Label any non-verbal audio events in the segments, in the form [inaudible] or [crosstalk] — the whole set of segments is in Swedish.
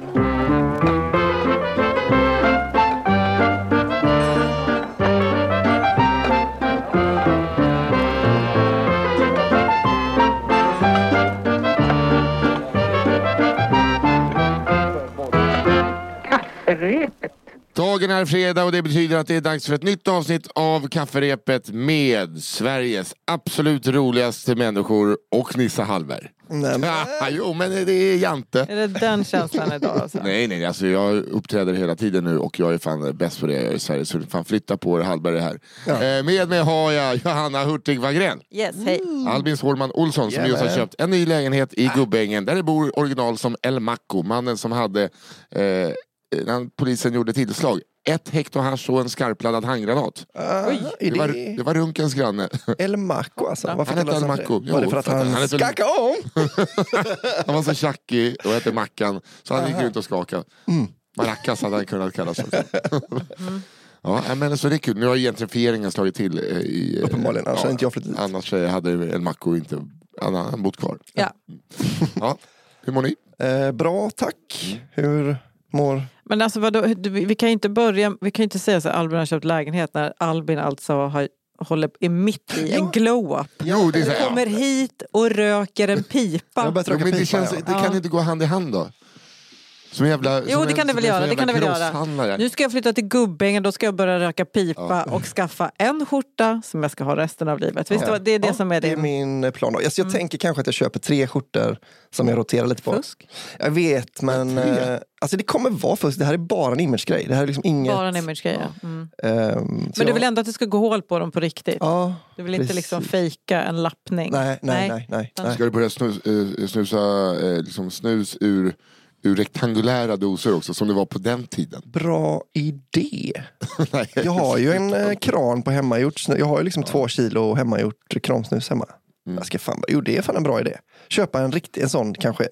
thank you Dagen är fredag och det betyder att det är dags för ett nytt avsnitt av Kafferepet med Sveriges absolut roligaste människor och Nissa Hallberg. Nej, men, Ja, [laughs] jo, men det är Jante. Är det den känslan idag? Alltså? Nej, nej, alltså jag uppträder hela tiden nu och jag är fan bäst på det jag gör i Sverige. Så fan flytta på er, Hallberg är här. Eh, med mig har jag Johanna Hurtig Wagrén. Yes, hej. Albin Sårman Olsson som just har Jajamän. köpt en ny lägenhet i Gubbängen där det bor original som El Maco, mannen som hade, eh, när polisen gjorde tillslag, ett hekto hasch och en skarpladdad handgranat. ah, Det var, det var Runkens granne. El Maco alltså? Varför Han hette El Maco. Var det för att han, han skakade om? [laughs] Han var så tjackig och hette Mackan. Så han gick runt och skakade. Maracas hade han kunnat kallas [laughs] också. Ja, men så det är kul. Nu har gentrifieringen slagit till. eh, I, eh, Uppenbarligen, annars hade inte jag flyttat dit. Annars hade en Macko inte han bott kvar. Ja. Ja. Hur mår ni? Eh, bra, tack. Hur mår... Men alltså vadå, vi kan ju inte börja, vi kan ju inte säga så att Albin har köpt lägenhet när Albin alltså har, håller, är mitt i en glow-up. Jo, det är så här, Kommer hit och röker en Jag pipa. börjat ja. röka pipa. känns, ja. det kan inte gå hand i hand då? Som jävla, Jo som det en- kan det som väl en göra. Det kan det väl göra. Nu ska jag flytta till Gubbängen, då ska jag börja röka pipa och skaffa en skjorta som jag ska ha resten av livet. Visst, Ja. det är det som är Det är min plan. Då. Alltså, jag Mm. tänker kanske att jag köper tre skjortor som jag roterar lite på. fusk? Jag vet, men eh, alltså, det kommer vara fusk. Det här är bara en imagegrej. Det här är liksom inget... Bara en imagegrej. ja. Mm. så Men du vill ändå att det ska gå hål på dem på riktigt? Ja, Du vill inte liksom precis. fejka en lappning? Nej, nej, nej. nej, nej. Ska du börja snus, eh, snusa eh, liksom snus ur, ur rektangulära doser också, som det var på den tiden? Bra idé. [laughs] Nej. Jag har ju en eh, kran på hemmagjort. Jag har ju liksom två kilo hemmagjort kramsnus hemma. Mm. Jag ska fan, jo det är fan en bra idé. Köpa en riktig, en sån kanske,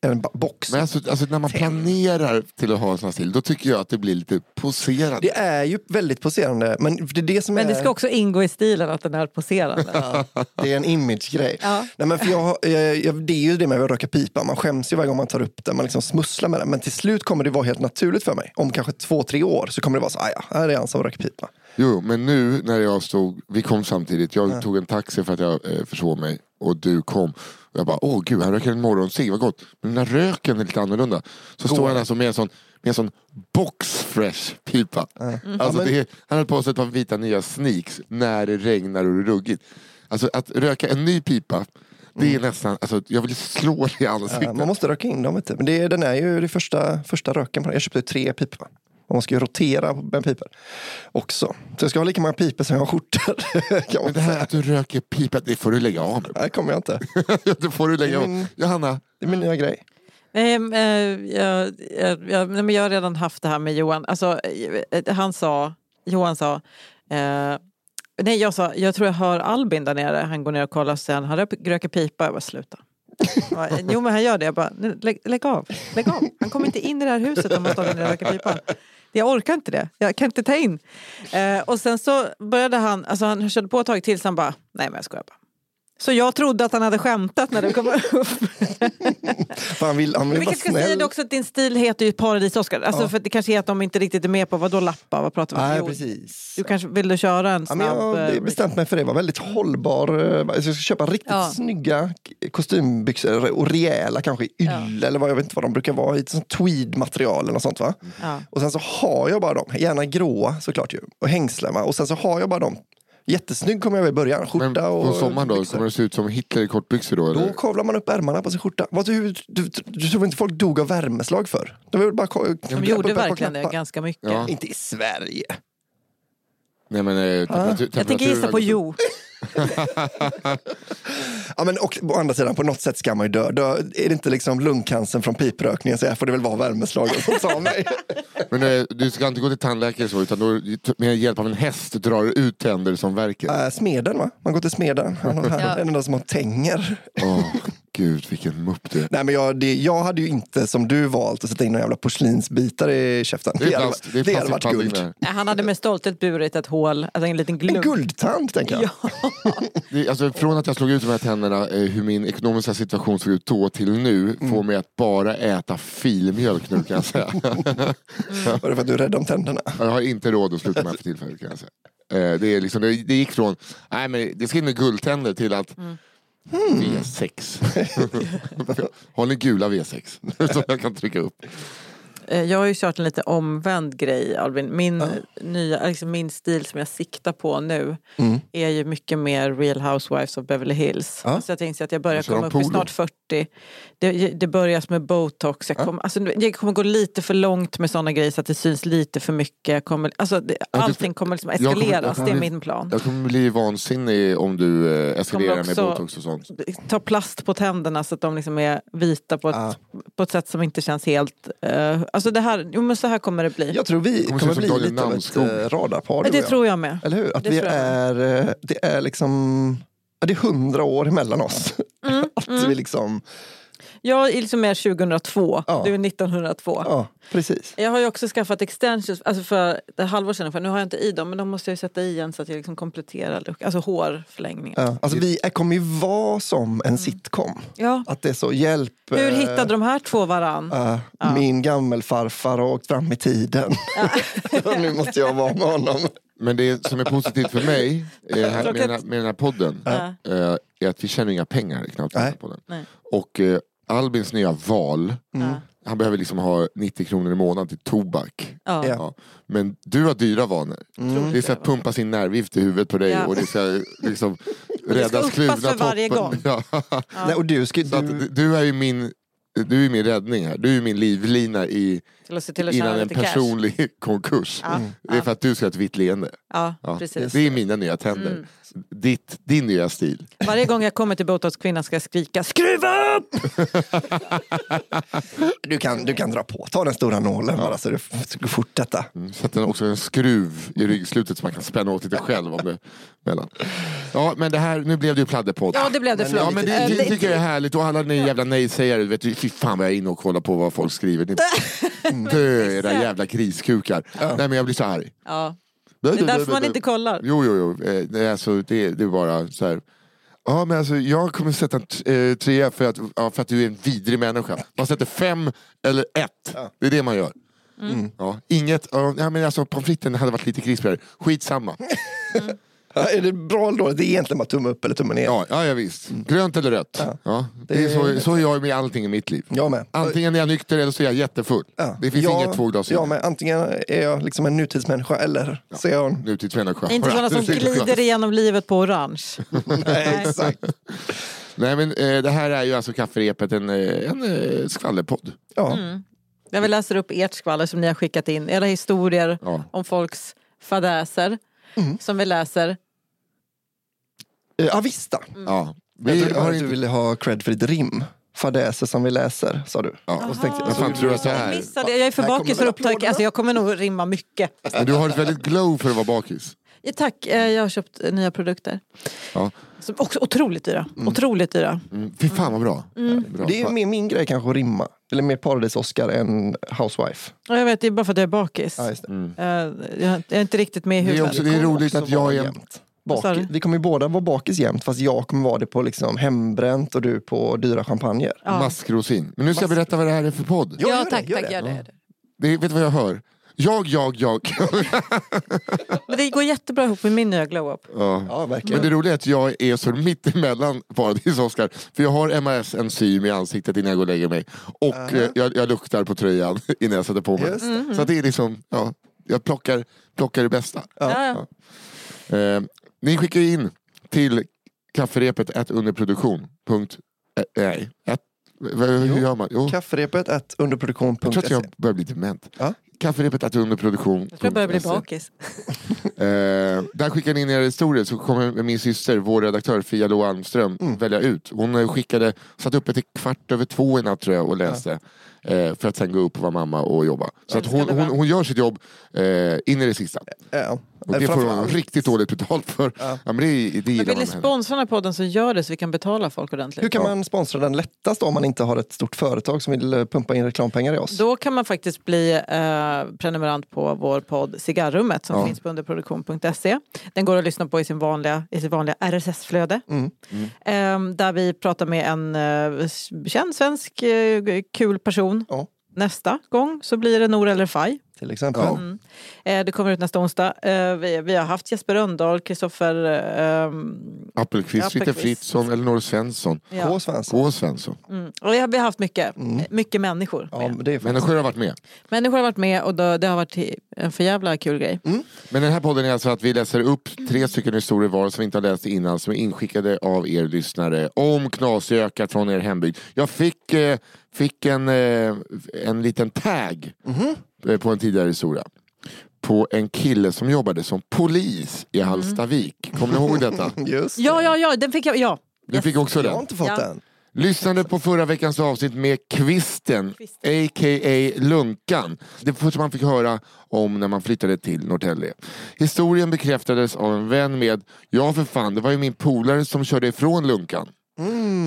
en box. Men alltså, alltså när man planerar till att ha en sån stil, då tycker jag att det blir lite poserande. Det är ju väldigt poserande, men det är det som Men är... det ska också ingå i stilen att den är poserande. [laughs] Ja, det är en imagegrej. Ja. Nej, men för jag, har- jag, jag, det är ju det med att röka pipa, man skäms ju varje gång man tar upp den, man liksom smusslar med den. Men till slut kommer det vara helt naturligt för mig. Om kanske två, tre år så kommer det vara så, "Ah, ja, här är han som röker pipa. Jo, men nu när jag stod, vi kom samtidigt, jag tog en taxi för att jag eh, försov mig och du kom. Och jag bara, åh gud, han röker en morgoncigg, vad gott. Men den där röken är lite annorlunda. Så står han alltså med en sån, med en sån box fresh pipa. Mm. Alltså, Ja, men- är, han höll på sig ett par vita nya sneaks när det regnar och det är ruggigt. Alltså att röka en ny pipa, det är nästan, alltså, jag vill slå det i ansiktet. Ja, man måste röka in dem. Du. Men det, den är ju det första, första röken. På den. Jag köpte tre pipor. Och man ska ju rotera med pipor också. Så jag ska ha lika många pipor som jag har skjortor. [laughs] kan man Men det här säga. att du röker pipa, det får du lägga av med. Nej, kommer jag inte. [laughs] det får du lägga av. Men- Johanna, Det är min nya grej. Nej, men, eh, jag, jag, jag, men jag har redan haft det här med Johan. Alltså, eh, han sa, Johan sa, eh, nej jag sa, jag tror jag hör Albin där nere. Han går ner och kollar och säger han rö- röker pipa. Jag bara sluta. Bara, jo men han gör det. Jag bara, "Nej, lägg, lägg av, lägg av. Han kommer inte in i det här huset om han står där nere och röker pipa. Jag orkar inte det. Jag kan inte ta in. Eh, och sen så började han, alltså han körde på ett tag till så han bara, nej men jag skojar bara. Så jag trodde att han hade skämtat när det kom upp. [laughs] Han vill, han vill Vi kanske ska säga också att din stil heter ju Paradis-Oscar. Alltså Ja. för det kanske är att de inte riktigt är med på vad då lappa, vad pratar vi om? Nej, Jo, precis. Du kanske vill du köra en Ja, snabb... jag har eh, bestämt mig för det. Var väldigt hållbar. eh, Jag ska köpa riktigt Ja. snygga kostymbyxor och rejäla kanske ylle eller vad jag vet inte vad de brukar vara. I tweed-material eller sånt va? Ja. Och sen så har jag bara dem, gärna gråa såklart ju. Och hängslen? Och sen så har jag bara dem. Jättesnygg kommer jag i början, men skjorta på och sommaren då, byxor. kommer det se ut som Hitler i kortbyxor då? Då Eller? kavlar man upp ärmarna på sin skjorta. Vad, du, du, du, du tror inte folk dog av värmeslag för? De, bara De gjorde verkligen det ganska mycket. Ja. Inte i Sverige. Nej men eh, temperatur, Jag tänker gissa på jo. [laughs] Ja, men och, å andra sidan, på något sätt ska man ju dö. dö är det inte liksom lungcancern från piprökningen så här får det väl vara värmeslagen som tar mig. [laughs] Men eh, du ska inte gå till tandläkare så, utan då, med hjälp av en häst drar du ut tänder som verkar. Äh, smeden va? Man går till smeden. [laughs] Han har här, Ja. En enda som har tänger. Åh. Gud vilken mupp du är. Nej, men jag, det, jag hade ju inte som du valt att sätta in några jävla porslinsbitar i käften. Det är plast, det är det hade varit guld. Nej, Han hade med stolthet burit ett hål, alltså en liten En glugg. guldtand tänker jag. Ja. [laughs] Det, alltså, från att jag slog ut de här tänderna, eh, hur min ekonomiska situation såg ut då till nu, får mig att bara äta filmjölk nu kan jag säga. [laughs] Var det för att du är rädd om tänderna? jag har inte råd att sluta med det för tillfället kan jag säga. Eh, det, är liksom, det, gick från, nej men det ska in med guldtänder till att V6. [laughs] har ni gula V6? [laughs] Som jag kan trycka upp. Eh, Jag har ju kört en lite omvänd grej Albin. Min, nya, liksom min stil som jag siktar på nu Mm. är ju mycket mer Real Housewives of Beverly Hills. Ja. Så jag tänkte att jag börjar komma upp i snart 40. Det, det börjar med botox. Jag kommer, alltså, jag kommer gå lite för långt med sådana grejer så att det syns lite för mycket. Jag kommer, alltså, det, Ja, allting kommer liksom jag kommer- jag eskaleras, kommer det är min plan. Jag kommer bli vansinnig om du eh, eskalerar med botox och sånt. Ta plast på tänderna så att de liksom är vita på ett, Ah. på ett sätt som inte känns helt... eh, alltså det här, jo, men så här kommer det bli. Jag tror vi kommer kommer bli lite av ett eh, radarpar. det tror jag med. Eller hur? Att Det vi är, eh, det är liksom, ja, det är hundra år emellan oss. Mm, [laughs] att vi liksom, Jag är liksom mer 2002, Ja. du är 1902. ja precis. Jag har ju också skaffat extensions alltså för ett halvår sedan, för nu har jag inte i dem men de måste jag ju sätta i igen så att jag liksom kompletterar, look- alltså hårförlängningar. Ja. Alltså vi kommer ju vara som en sitcom. Ja. Att det är så, hjälp. Hur eh, hittade de här två varann? eh, Min gammelfarfar har åkt fram i tiden. [laughs] Nu måste jag vara med honom. Men det som är positivt för mig eh, här, med, den här, med den här podden eh, är att vi tjänar inga pengar knappt på den Nej. Nej. Och eh, Albins nya val, Mm. Han behöver liksom ha 90 kronor i månaden till tobak. Ja. Ja. Ja. Men du har dyra vanor. Mm. Det ska jag va? pumpas in nervgift i huvudet på dig Ja. och det ska liksom [laughs] det ska räddas uppas kluvna för varje toppen. gång. [laughs] Ja. Nej, och du, ska, Så att, du, du- du är ju min du är min räddning här. Du är min livlina i, innan en lite cash. personlig [laughs] konkurs. Ja. Det är för att du ska ha ett vitt leende. Ja, Ja. precis. Det är mina nya tänder. Mm. Ditt, din nya stil. Varje gång jag kommer till botoxkvinnan ska jag skrika skruva upp! [laughs] du, kan, du kan dra på, ta den stora nålen bara så du f- går fort detta. Mm, Sätter också en skruv i ryggslutet så man kan spänna åt lite själv. Om det, mellan. Ja men det här, nu blev det ju pladderpodd. Ja det blev det, Men- förlåt. Ja men det, det tycker jag är härligt och alla ni jävla nej-sägare, vet du, fy fan vad jag är inne och kollar på vad folk skriver. Ni- [laughs] Dö era jävla griskukar. Nej men jag blir så arg. ja. Det är därför man inte kollar. Jo, jo, jo. Eh, Det är, alltså, det, det är bara så här. Ja, men alltså, jag kommer sätta en eh, trea för att, ja, för att du är en vidrig människa. Man sätter fem eller ett. Ja. Det är det man gör. Mm. Ja, inget, ja, men alltså, pommes fritesen hade varit lite krispigare. Skitsamma. Ja, är det bra eller dåligt? Det är egentligen bara tumme upp eller tumme ner. Ja, ja, ja visst. Grönt eller rött. Ja. Ja. det är så, så är jag med allting i mitt liv. Jag med. Antingen är jag nykter eller så är jag jättefull. Ja. Det finns jag, inget två glas Jag med. Antingen är jag liksom en nutidsmänniska eller så är jag en... Nutidsmänniska. Inte sådana som glider igenom livet på orange. [laughs] Nej, exakt. [laughs] Nej men eh, det här är ju alltså kafferepet, en, eh, en eh, skvallerpodd. Ja. Där vi läser upp ert skvaller som ni har skickat in. Era historier Ja. om folks fadäser. Som vi läser. Eh, Avista. Ja. Jag Vi trodde bara har att du inte... ville ha cred för ditt rim. Fadäser som vi läser, sa du. Ja. Och så tänkte jag, Vad fan tror du att det Jag är? missade, jag är för Här kommer bakis för att upptagen. Alltså jag kommer nog rimma mycket. Men du har ett väldigt glow för att vara bakis. Ja, tack, eh, jag har köpt eh, nya produkter. Ja. Som också otroligt dyra. Otroligt dyra. Mm. Fy fan vad bra. bra. Det är mer min grej kanske att rimma. Eller mer Paradis-Oscar än Housewife. Och jag vet, det är bara för att jag är bakis. Ja, just det. Eh, jag jag är inte riktigt med i Det är huvudet. också- det är roligt att jag är en- jämt. Bak, vi kommer ju båda vara bakis jämt fast jag kommer vara det på liksom hembränt och du på dyra champagner. Ja. Maskrosin. Men nu ska jag berätta vad det här är för podd. Ja, Ja, gör det, tack, gör tack, det. gör det. gör det. Det, vet du vad jag hör? Jag, jag, jag. [laughs] Men det går jättebra ihop med min nya glow-up. ja. Ja, Men verkligen. det roliga är att jag är så mitt emellan Paradis Oscar. För jag har MAS-enzym i ansiktet innan jag går och lägger mig. Och eh, jag, jag luktar på tröjan [laughs] innan jag sätter på mig. Just det. Så att det är liksom, ja, jag plockar, plockar det bästa. Ja. Ja. Eh, ni skickar in till kafferepet ett underproduktion. Punkt, nej, ett, vad- hur gör man? Jo. Kafferepet at Jag tror att underproduktion.se. jag börjar bli dement. Ja. Kafferepet att under produktion. Jag tror jag börjar bli bakis. [laughs] Eh, där skickar ni in era historier så kommer min syster, vår redaktör Fia Lo Almström, Mm. välja ut. Hon eh, skickade, satt uppe till kvart över två i natt tror jag och läste. Eh, för att sen gå upp och vara mamma och jobba. Så att hon, hon, hon gör sitt jobb eh, in i det sista. Ja. Och det får hon riktigt dåligt betalt för. Ja. men det, det Men vill ni sponsra den här podden så gör det så vi kan betala folk ordentligt. Hur kan man sponsra den lättast då, om man inte har ett stort företag som vill eh, pumpa in reklampengar i oss? Då kan man faktiskt bli eh, prenumerant på vår podd Cigarrummet som Ja. finns på underproduktion.se. Den går att lyssna på i, sin vanliga, i sitt vanliga RSS-flöde. Mm. Eh, där vi pratar med en eh, känd svensk eh, kul person. Ja. Nästa gång så blir det Nor eller Faj. Till exempel. Ja. Mm. Eh, det kommer ut nästa onsdag. Eh, vi, vi har haft Jesper Rönndahl, Kristoffer... Eh, Appelqvist, Ritter. Fritzson, Elinor Svensson, ja. K. Svensson. K. Svensson. mm. Och vi har, vi har haft mycket, Mm. mycket människor. Ja, med. men det är faktiskt... Människor har varit med. Människor har varit med och då, det har varit en för jävla kul grej. Men den här podden är alltså att vi läser upp tre stycken historier var som vi inte har läst innan som är inskickade av er lyssnare om knasökar från er hembygd. Jag fick, eh, fick en, eh, en liten tag eh, på en tidigare historia. På en kille som jobbade som polis i Hallstavik. Kommer ni ihåg detta? [laughs] Just Ja, ja, ja, den fick jag. Ja. Du fick också Jag har den. inte fått Ja. den. Lyssnade på förra veckans avsnitt med Kvisten, a.k.a. Lunkan. Det första man fick höra om när man flyttade till Norrtälje. Historien bekräftades av en vän med, ja för fan, det var ju min polare som körde ifrån Lunkan.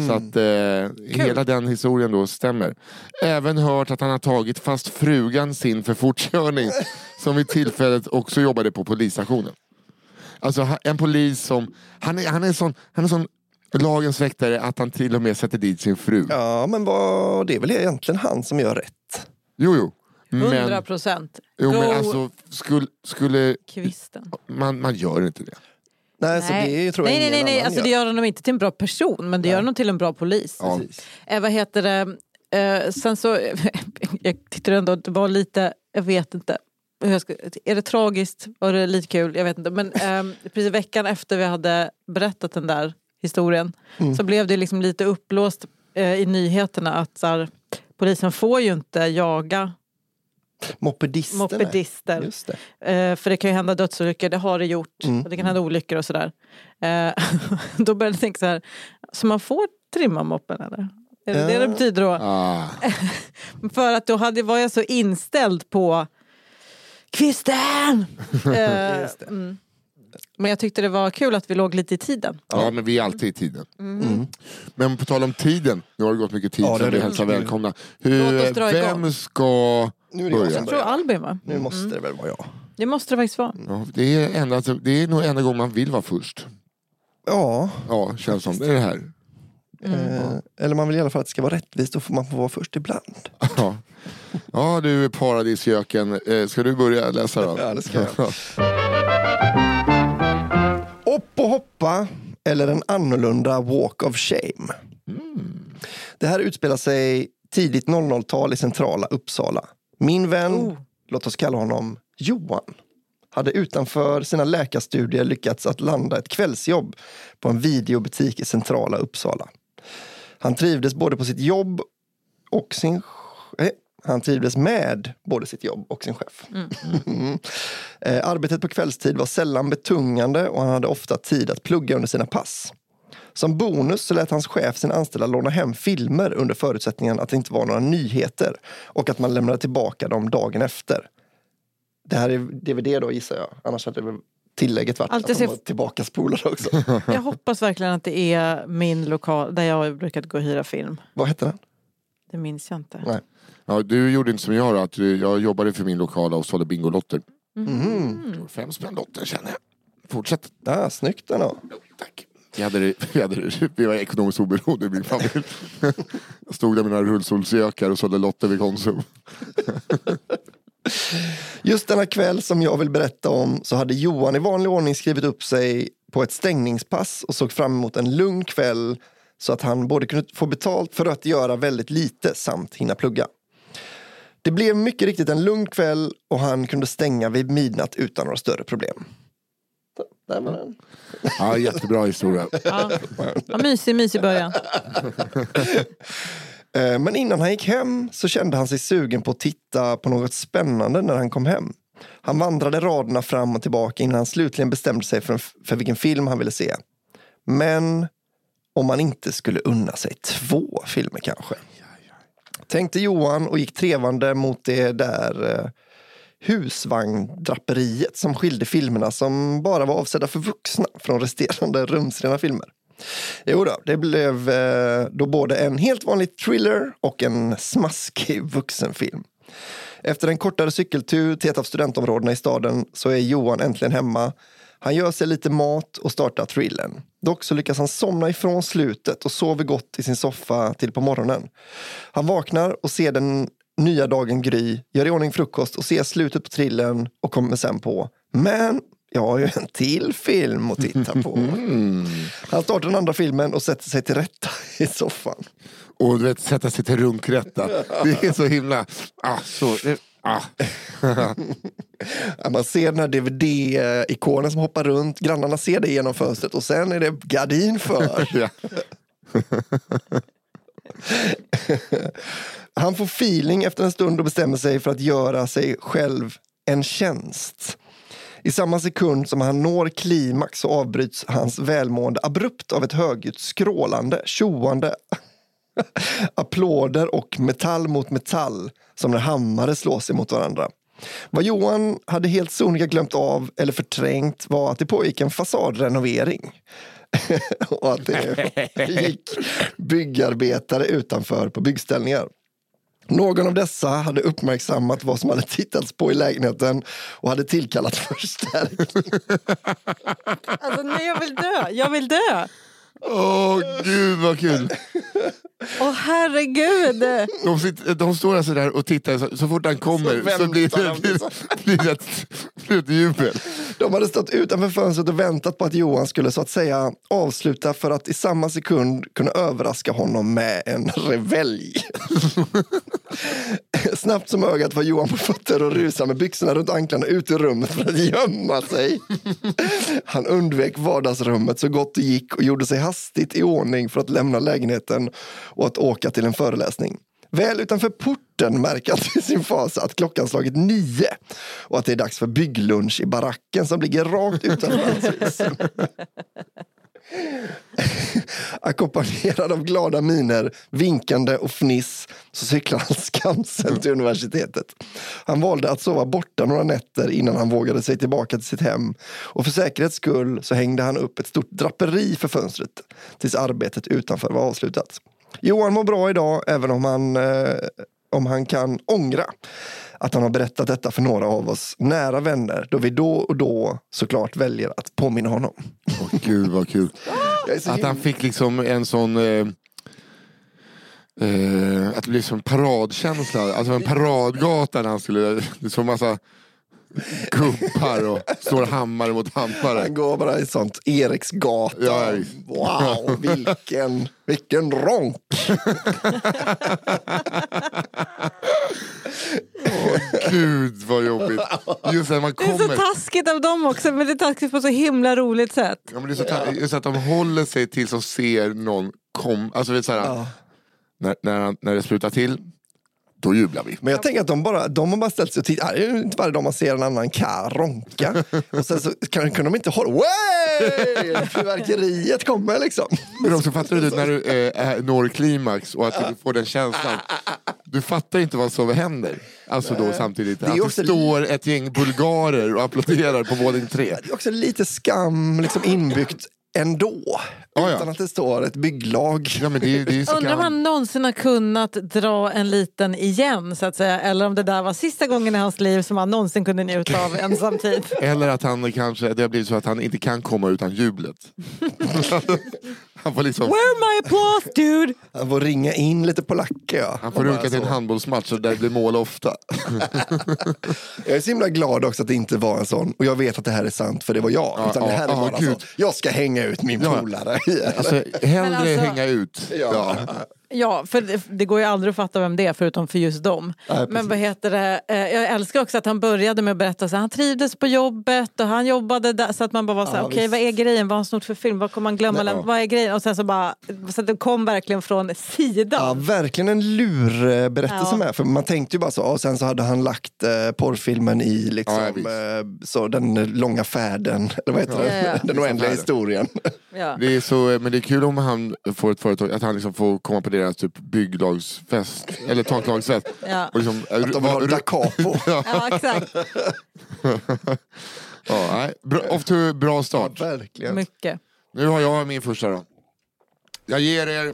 Så att eh, hela den historien då stämmer. Även hört att han har tagit fast frugan sin för fortkörning [laughs] som vid tillfället också jobbade på polisstationen. Alltså en polis som, han är, han är sån, han är sån lagens väktare att han till och med sätter dit sin fru. Ja, men vad, det är väl egentligen han som gör rätt. Jo, jo. Hundra Men, procent. jo, men alltså, skulle, skulle kvisten. man, man gör inte det. Nej, så det tror jag nej, nej, nej, nej. Alltså, det gör honom inte till en bra person, men det gör honom till en bra polis. Ja. Eh, vad heter det? Eh, sen så, [laughs] jag tyckte ändå det var lite, jag vet inte. ska, är det tragiskt? Var det lite kul? Jag vet inte. Men eh, [laughs] precis veckan efter vi hade berättat den där historien så blev det liksom lite uppblåst eh, i nyheterna att så här, polisen får ju inte jaga Mopedisterna. mopedister. Just det. Eh, för det kan ju hända dödsolyckor, det har det gjort. Mm. Och det kan hända olyckor och sådär. Eh, [laughs] då började jag tänka så här, så man får trimma moppen eller? Är det det det betyder då? Ah. [laughs] För att då hade, var jag så inställd på kvisten! [laughs] Eh, mm. Men jag tyckte det var kul att vi låg lite i tiden. Ja, men vi är alltid i tiden. Mm. Men på tal om tiden, nu har det gått mycket tid Ja, det så har vi hälsar välkomna. Låt Hur, oss dra igång. vem ska Nu är det jag som Jag tror börjar. Albin va? Nu måste det väl vara jag. Det måste det faktiskt vara. Ja, det, är enda, alltså, det är nog enda gången man vill vara först. Ja, Ja, känns som. Det är det här. eh, eller man vill i alla fall att det ska vara rättvist. Då får man få vara först ibland. [laughs] Ja, ja du paradisgöken. Eh, ska du börja läsa då? [laughs] Ja, det ska jag. Upp och hoppa eller en annorlunda walk of shame. Det här utspelar sig tidigt 00-tal i centrala Uppsala. Min vän, Oh. låt oss kalla honom Johan, hade utanför sina läkarstudier lyckats att landa ett kvällsjobb på en videobutik i centrala Uppsala. Han trivdes både på sitt jobb och sin... eh, Han trivdes med både sitt jobb och sin chef. Mm. [laughs] Eh, Arbetet på kvällstid var sällan betungande och han hade ofta tid att plugga under sina pass. Som bonus så lät hans chef sin anställda låna hem filmer under förutsättningen att det inte var några nyheter och att man lämnade tillbaka dem dagen efter. Det här är DVD då gissar jag, annars hade det väl tillägget varit Alltid att de se- var tillbaka spolade också. [laughs] Jag hoppas verkligen att det är min lokal där jag brukat gå och hyra film. Vad hette den? Det minns jag inte. Nej. Ja, du gjorde inte som jag då, att jag jobbade för min lokala och sålde Bingolotter. Mhm. Fem spänn lotter känner jag. Fortsätt. Ah, snyggt ändå. Tack. Vi, hade det, vi, hade det, vi var ekonomiskt oberoende i min familj. Jag stod där med mina rullstolsgökar och sålde lotter vid Konsum. Just denna kväll som jag vill berätta om så hade Johan i vanlig ordning skrivit upp sig på ett stängningspass och såg fram emot en lugn kväll så att han både kunde få betalt för att göra väldigt lite samt hinna plugga. Det blev mycket riktigt en lugn kväll och han kunde stänga vid midnatt utan några större problem. Var den. Ja, jättebra historia. Ja. Ja, mysig, mysig början. [laughs] Eh, Men innan han gick hem så kände han sig sugen på att titta på något spännande när han kom hem. Han vandrade raderna fram och tillbaka innan han slutligen bestämde sig för, för vilken film han ville se. Men om man inte skulle unna sig två filmer kanske. Tänkte Johan och gick trevande mot det där eh, husvagndraperiet som skilde filmerna som bara var avsedda för vuxna från resterande rumsrena filmer. Jo då, det blev eh, då både en helt vanlig thriller och en smaskig vuxenfilm. Efter en kortare cykeltur till ett av studentområdena i staden så är Johan äntligen hemma. Han gör sig lite mat och startar thrillern. Dock så lyckas han somna ifrån slutet och sover gott i sin soffa till på morgonen. Han vaknar och ser den nya dagen gry, gör i ordning frukost och ser slutet på thrillern och kommer sen på men jag har ju en till film att titta på. [laughs] Han startar den andra filmen och sätter sig till rätta i soffan. Och du vet, sätta sig till runkrätta. Det är så himla... Ah, så, det, ah. [laughs] Man ser den här DVD-ikonen som hoppar runt. Grannarna ser det genom fönstret och sen är det gardin för. [laughs] Han får feeling efter en stund och bestämmer sig för att göra sig själv en tjänst. I samma sekund som han når klimax så avbryts hans välmående abrupt av ett högljutt skrålande, tjoande [laughs] applåder och metall mot metall som när hammare slår sig mot varandra. Vad Johan hade helt sonika glömt av eller förträngt var att det pågick en fasadrenovering. [laughs] och att det [laughs] gick byggarbetare utanför på byggställningar. Någon av dessa hade uppmärksammat vad som hade tittats på i lägenheten och hade tillkallat [laughs] förstärkning. Alltså, nej, jag vill dö. Jag vill dö. Åh gud vad kul. Åh herregud. De, sitter, de står alltså där och tittar, så, så fort han kommer så, väntar blir, de det, blir, liksom. [laughs] blir det ett, blir ett jubel. De hade stått utanför fönstret och väntat på att Johan skulle så att säga avsluta för att i samma sekund kunna överraska honom med en revelj. [laughs] Snabbt som ögat var Johan på fötter och rusade med byxorna runt anklarna ut ur rummet för att gömma sig. Han undvek vardagsrummet så gott det gick och gjorde sig hastigt i ordning för att lämna lägenheten och att åka till en föreläsning. Väl utanför porten märker han till sin fasa att klockan slagit nio och att det är dags för bygglunch i baracken som ligger rakt utanför [laughs] hans hus. [laughs] Ackompanjerad av glada miner, vinkande och fniss så cyklade han skamsen till universitetet. Han valde att sova borta några nätter innan han vågade sig tillbaka till sitt hem och för säkerhets skull så hängde han upp ett stort draperi för fönstret tills arbetet utanför var avslutat. Johan mår bra idag även om han, eh, om han kan ångra att han har berättat detta för några av oss nära vänner då vi då och då såklart väljer att påminna honom. Åh gud vad kul. Att han fick liksom en sån... Eh, eh, att det blev som paradkänsla. Alltså en paradgata när han skulle... Såg massa gubbar och slår hammare mot hammare. Han går bara i sånt Eriksgata. Ja, wow, vilken, vilken ronk! Gud vad jobbigt. Just när man Det är så kommer. taskigt av dem också, men det är taskigt på så himla roligt sätt. Ja, men det är så, ta- just att de håller sig tills de ser någon kom. Alltså vet, så här, Ja. när, när, han- när det slutar till, då jublar vi. Men jag tänker att de bara, de har bara ställt sig och tittat. Det är ju inte varje dag man ser en annan karl ronka. Och sen så kan, kan de inte hålla... Way! Fyrverkeriet kommer liksom. Men också fattar du när du eh, är- når klimax och att du får den känslan. Du fattar inte vad som händer. Alltså då samtidigt. Det att det står ett gäng bulgarer och applåderar på våning tre. Det är också lite skam liksom inbyggt ändå. Ja, ja. Utan att det står ett bygglag. Ja, men det, det är så Undrar om han någonsin har kunnat dra en liten igen så att säga. Eller om det där var sista gången i hans liv som han någonsin kunde njuta av [laughs] ensamtid. Eller att han kanske, det har blivit så att han inte kan komma utan jublet. [laughs] han får liksom... Where my applause dude? Han får ringa in lite polacker. Ja. Han får runka till en handbollsmatch där det blir mål ofta. [laughs] Jag är så himla glad också att det inte var en sån. Och jag vet att det här är sant för det var jag. Ja, Utan det ja, här är ja, bara gud. så. Jag ska hänga ut min Ja. polare. [laughs] Alltså, hellre Men alltså- hänga ut. Ja. Ja. Ja, för det, det går ju aldrig att fatta vem det är förutom för just dem. Nej. Men vad heter det? eh, Jag älskar också att han började med att berätta att han trivdes på jobbet och han jobbade där. Så att man bara var såhär, Ja, okej visst. vad är grejen? Vad har han snott för film? Vad kommer man glömma? Nej, ja. Vad är grejen? Och sen så bara, så att det kom verkligen från Ja, sidan. verkligen en lurberättelse Ja. med. För man tänkte ju bara så, och sen så hade han lagt eh, porrfilmen i Ja, liksom, visst. eh, så den långa färden, eller vad heter Ja, det? ja, ja. Den oändliga historien. Ja. Det är så, men det är kul om han får ett företag, att han liksom får komma på deras typ bygglagsfest, eller taklagsfest. Ja. Och liksom, Att de vill ha da capo. ja, exakt. [laughs] ja, nej, bra, off to a bra start. Verkligen. Mycket. Nu har jag min första då. Jag ger er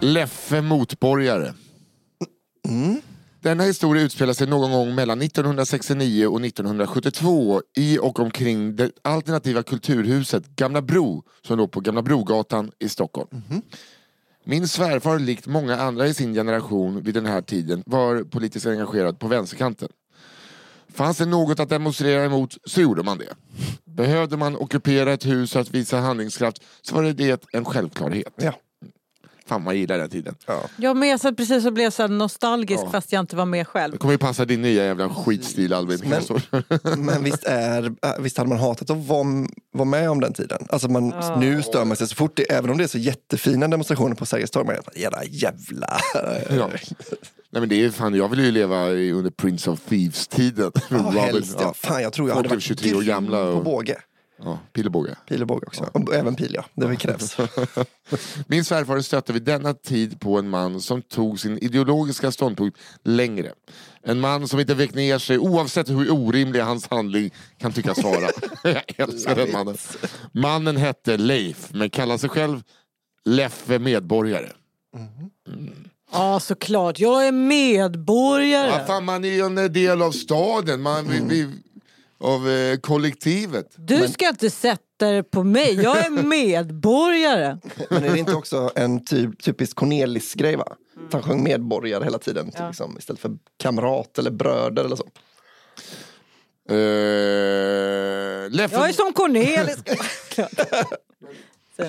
Leffe Motborgare. Denna historia utspelar sig någon gång mellan 1969 och 1972 i och omkring det alternativa kulturhuset Gamla Bro som låg på Gamla Brogatan i Stockholm. Min svärfar, likt många andra i sin generation vid den här tiden, var politiskt engagerad på vänsterkanten. Fanns det något att demonstrera emot så gjorde man det. Behövde man ockupera ett hus för att visa handlingskraft så var det, det en självklarhet. Ja. Fan man gillar den tiden. Jag med så precis så blev jag så nostalgisk Ja. fast jag inte var med själv. Det kommer ju passa din nya jävla skitstil Albin. Men- Så- [laughs] Men visst, är, visst hade man hatat att vara, vara med om den tiden? Alltså man, Ja. Nu stör man sig så fort, det, även om det är så jättefina demonstrationer på Sergels torg. Man jävla jävla... [laughs] ja. Nej men det är fan, jag vill ju leva under Prince of Thieves-tiden. Ja, [laughs] Robin, helst, ja. Fan, jag tror jag hade varit 23 år grym gamla på och- båge. Ja, pil och båge. Pil och också. Även pil, ja. Det krävs. [laughs] Min svärfar stötte vid denna tid på en man som tog sin ideologiska ståndpunkt längre. En man som inte vek ner sig oavsett hur orimlig hans handling kan tyckas vara. [laughs] Jag älskar den mannen. Mannen hette Leif, men kallar sig själv Leffe Medborgare. Ja såklart, jag är medborgare. Ja, fan, man är ju en del av staden, man, vi, vi, av eh, kollektivet. Du ska inte sätta dig på mig, jag är medborgare. [laughs] Men är det inte också en typ, typisk Cornelis-grej? va? Att Han sjöng medborgare hela tiden Ja. liksom, istället för kamrat eller bröder eller så. Eh, Leffe... Jag är som Cornelis. [laughs] [laughs] Så.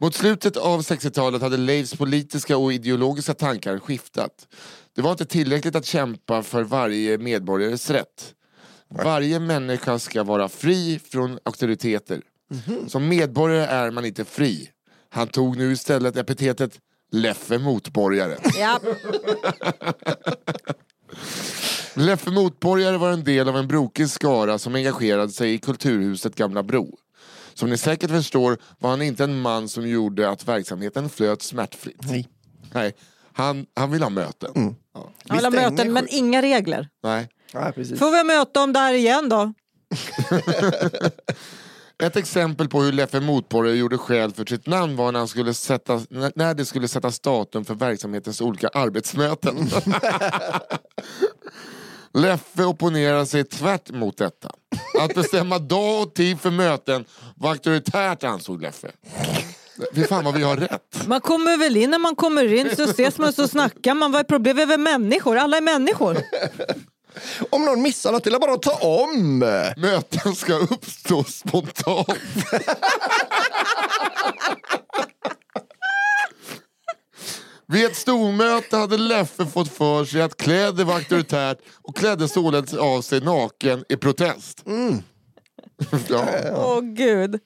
Mot slutet av 60-talet hade Leifs politiska och ideologiska tankar skiftat. Det var inte tillräckligt att kämpa för varje medborgares rätt. Varje människa ska vara fri från auktoriteter. Som medborgare är man inte fri. Han tog nu istället epitetet Leffe Motborgare. Ja. [laughs] Leffe Motborgare var en del av en brokig skara som engagerade sig i kulturhuset Gamla Bro. Som ni säkert förstår var han inte en man som gjorde att verksamheten flöt smärtfritt. Nej. Nej, han, han vill ha möten. Ja. Jag vill ha möten men inga regler. Nej. Ja, precis. Får vi möta om där igen då? [laughs] Ett exempel på hur Leffe Motborgare gjorde skäl för sitt namn var när, han skulle sätta, när- det skulle sättas datum för verksamhetens olika arbetsmöten. [laughs] Leffe opponerade sig tvärt mot detta. Att bestämma dag och tid för möten var auktoritärt ansåg Leffe. Fy fan vad vi har rätt. Man kommer väl in när man kommer in så ses man så snackar man. Vad är problemet? Vi är väl människor? Alla är människor. Om någon missar något, det är bara att ta om! Möten ska uppstå spontant. Vid ett stormöte hade Leffe fått för sig att kläder var auktoritärt och klädde således av sig naken i protest. ja. Åh gud.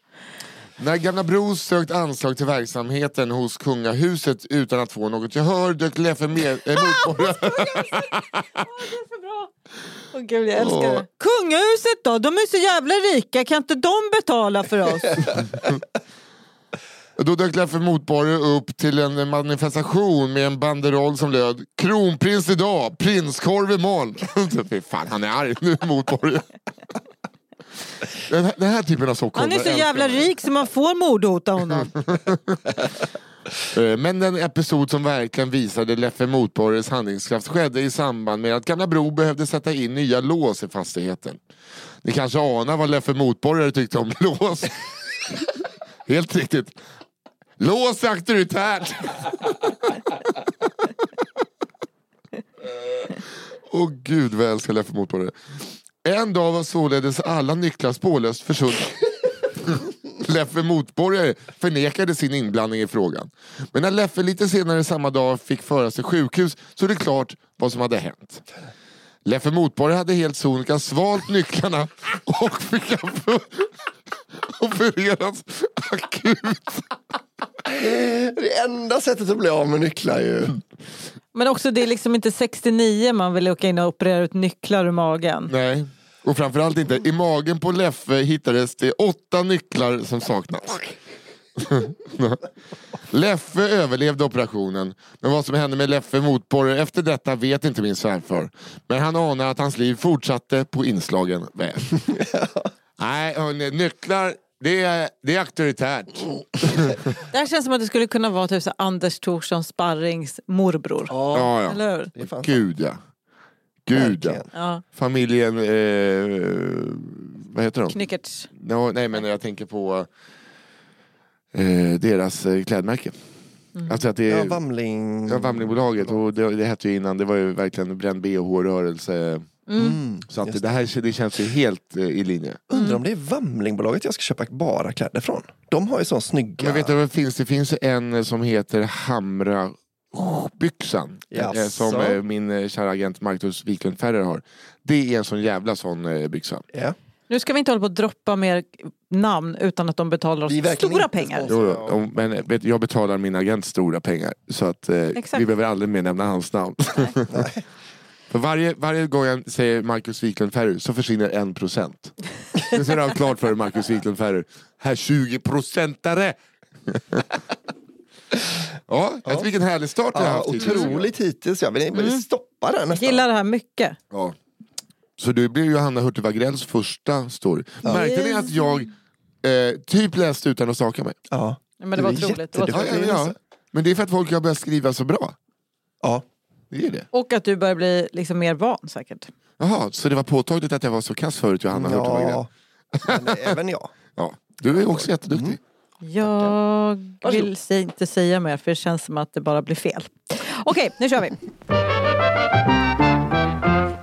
När Gamla Bro sökt anslag till verksamheten hos kungahuset utan att få något gehör dök Leffe med, äh, motborgare Det är så bra. Åh gud, jag älskar Åh. det. Kungahuset då? De är så jävla rika. Kan inte de betala för oss? [laughs] Då dök Leffe Motborgare upp till en manifestation med en banderoll som löd Kronprins idag, prinskorv imorgon. [laughs] Fy fan, han är arg nu, Motborgare. [laughs] Den här, den här typen av såkommor Han är så jävla rik så man får mordhota honom. Eh, Men den episod som verkligen visade Leffe Motborgares handlingskraft skedde i samband med att Gamla Bro behövde sätta in nya lås i fastigheten. Ni kanske anar vad Leffe Motborgare tyckte om [laughs] lås? Helt riktigt. Lås är auktoritärt! [laughs] Åh gud vad jag älskar Leffe Motborgare. En dag var således alla nycklar spårlöst försvunna. [laughs] Leffe Motborgare förnekade sin inblandning i frågan. Men när Leffe lite senare samma dag fick föras till sjukhus så är det klart vad som hade hänt. Leffe Motborgare hade helt sonika svalt nycklarna och fick opereras akut. Det enda sättet att bli av med nycklar ju. Men också det är liksom inte 69 man vill åka in och operera ut nycklar ur magen. Nej, och framförallt inte. I magen på Leffe hittades det åtta nycklar som saknas. [laughs] Leffe överlevde operationen, men vad som hände med Leffe Motborgare efter detta vet inte min svärfar. Men han anar att hans liv fortsatte på inslagen väg. [laughs] Nej, hörni, nycklar, det är, det är auktoritärt. [laughs] Det här känns som att det skulle kunna vara typ så Anders Thorssons sparrings morbror. Ja, ja. Eller hur? Det är fan Gud ja. Gud ja. Familjen, eh, vad heter de? Knyckertz. No, nej men jag tänker på eh, deras eh, klädmärke. Alltså att det Ja, är Vamling. ja, Vamlingbolaget och det, det hette ju innan, det var ju verkligen bränd bh-rörelse. Mm. Så att det här det känns ju helt eh, i linje. Undrar om det är Vamlingbolaget jag ska köpa bara kläder från. De har ju sån snygga... Men vet du vad det finns? Det finns en som heter Hamra byxan. Jaså? eh, Som eh, min eh, kära agent Marcus Wiklund Ferrer har. Det är en sån jävla sån eh, byxa. Ja. Nu ska vi inte hålla på att droppa mer namn utan att de betalar oss Vi är verkligen stora inte pengar. sponsrade. Jo, då, om- men eh, vet, jag betalar min agent stora pengar. Så att eh, Exakt. vi behöver aldrig mer nämna hans namn. [laughs] För varje, varje gång jag säger Marcus Wiklund Ferrer så försvinner en procent. [laughs] Det ser jag klart för Marcus Wiklund Ferrer. Här 20 procentare! ja, ja. vilken härlig start vi har Ja, haft otroligt hittills. Jag vill mm. stoppa den nästan. Gillar det här mycket. Ja. Så det blir Johanna Hurtig Wagrells första story. Märkte ni att jag eh, typ läste utan att staka mig? Ja. Men det var Du otroligt. Det var otroligt. Ja, ja, ja. Men det är för att folk har börjat skriva så bra. ja. Det är det. Och att du börjar bli liksom mer van säkert. Jaha, så det var påtagligt att jag var så kass förut Johanna ja. Men även jag. [laughs] Ja. Du är också jätteduktig. Jag Varsågod. vill se- inte säga mer för det känns som att det bara blir fel. Okej, nu kör vi.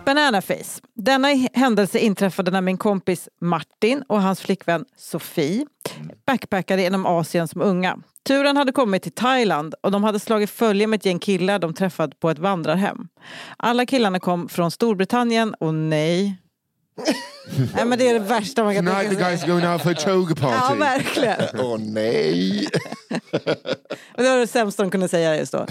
Banana face. Denna händelse inträffade när min kompis Martin och hans flickvän Sofie backpackade genom Asien som unga. Turen hade kommit till Thailand och de hade slagit följe med ett gäng killar de träffat på ett vandrarhem. Alla killarna kom från Storbritannien och nej... [laughs] nej men det är det värsta man kan Tonight tänka the sig. guys going out for a toga [laughs] Ja, party. verkligen. [laughs] Åh nej! Det var det sämsta de kunde säga just då.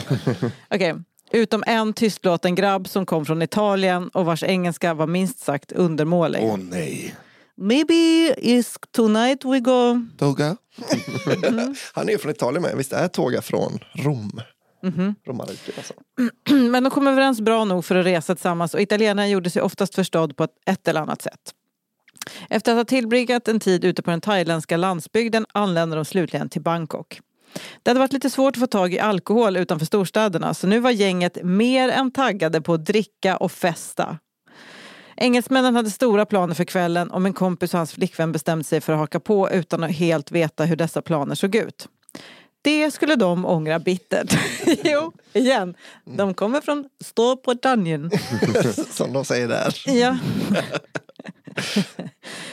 Okej. Utom en tystlåten grabb som kom från Italien och vars engelska var minst sagt undermålig. Åh nej. Maybe is tonight we go... Toga? [laughs] Han är ju från Italien med. Visst är Tåga från Rom? Mhm. Romarriket alltså. [clears throat] Men de kom överens bra nog för att resa tillsammans och italienaren gjorde sig oftast förstådd på ett, ett eller annat sätt. Efter att ha tillbringat en tid ute på den thailändska landsbygden anlände de slutligen till Bangkok. Det hade varit lite svårt att få tag i alkohol utanför storstäderna så nu var gänget mer än taggade på att dricka och festa. Engelsmännen hade stora planer för kvällen och min kompis och hans flickvän bestämde sig för att haka på utan att helt veta hur dessa planer såg ut. Det skulle de ångra bittert. [laughs] jo, igen. De kommer från Storbritannien. [laughs] Som de säger där. Ja.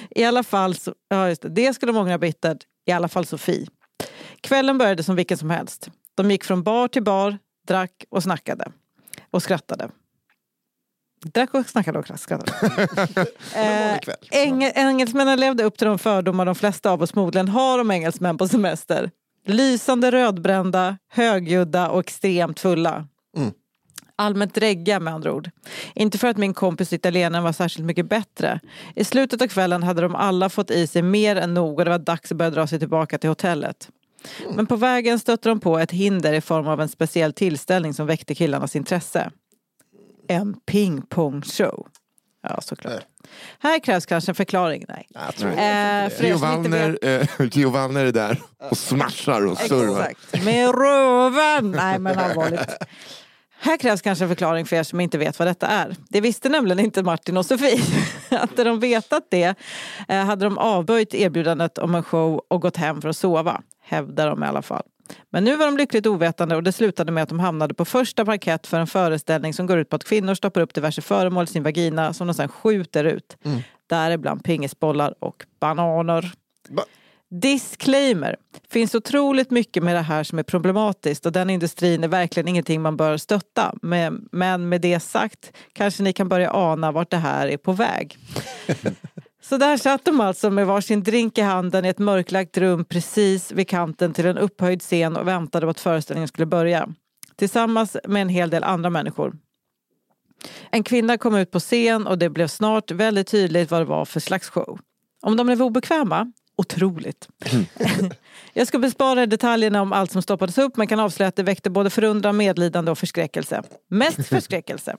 I alla fall så, ja just det, det skulle de ångra bittert. I alla fall Sofie. Kvällen började som vilken som helst. De gick från bar till bar, drack och snackade. Och skrattade. Drack och snackade och skrattade. Eng- engelsmännen levde upp till de fördomar de flesta av oss förmodligen har om engelsmän på semester. Lysande rödbrända, högljudda och extremt fulla. Mm. Allmänt drägga med andra ord. Inte för att min kompis italienaren var särskilt mycket bättre. I slutet av kvällen hade de alla fått i sig mer än nog och det var dags att börja dra sig tillbaka till hotellet. Men på vägen stötte de på ett hinder i form av en speciell tillställning som väckte killarnas intresse. En pingpongshow. Ja, såklart. Nej. Här krävs kanske en förklaring. Nej. Tror Eh, Gio Wallner, eh, [laughs] Wallner är där och smashar och servar. Exakt. Med röven! Nej men allvarligt. Här krävs kanske en förklaring för er som inte vet vad detta är. Det visste nämligen inte Martin och Sofie. [laughs] Hade de vetat det eh, hade de avböjt erbjudandet om en show och gått hem för att sova. Hävdar de i alla fall. Men nu var de lyckligt ovetande och det slutade med att de hamnade på första parkett för en föreställning som går ut på att kvinnor stoppar upp diverse föremål i sin vagina som de sedan skjuter ut. Däribland pingisbollar och bananer. Va? Disclaimer. finns otroligt mycket med det här som är problematiskt och den industrin är verkligen ingenting man bör stötta. Men med det sagt kanske ni kan börja ana vart det här är på väg. [laughs] Så där satt de alltså med varsin drink i handen i ett mörklagt rum precis vid kanten till en upphöjd scen och väntade på att föreställningen skulle börja. Tillsammans med en hel del andra människor. En kvinna kom ut på scen och det blev snart väldigt tydligt vad det var för slags show. Om de blev obekväma? Otroligt. [laughs] Jag ska bespara detaljerna om allt som stoppades upp men kan avslöja att det väckte både förundran, medlidande och förskräckelse. Mest [laughs] förskräckelse.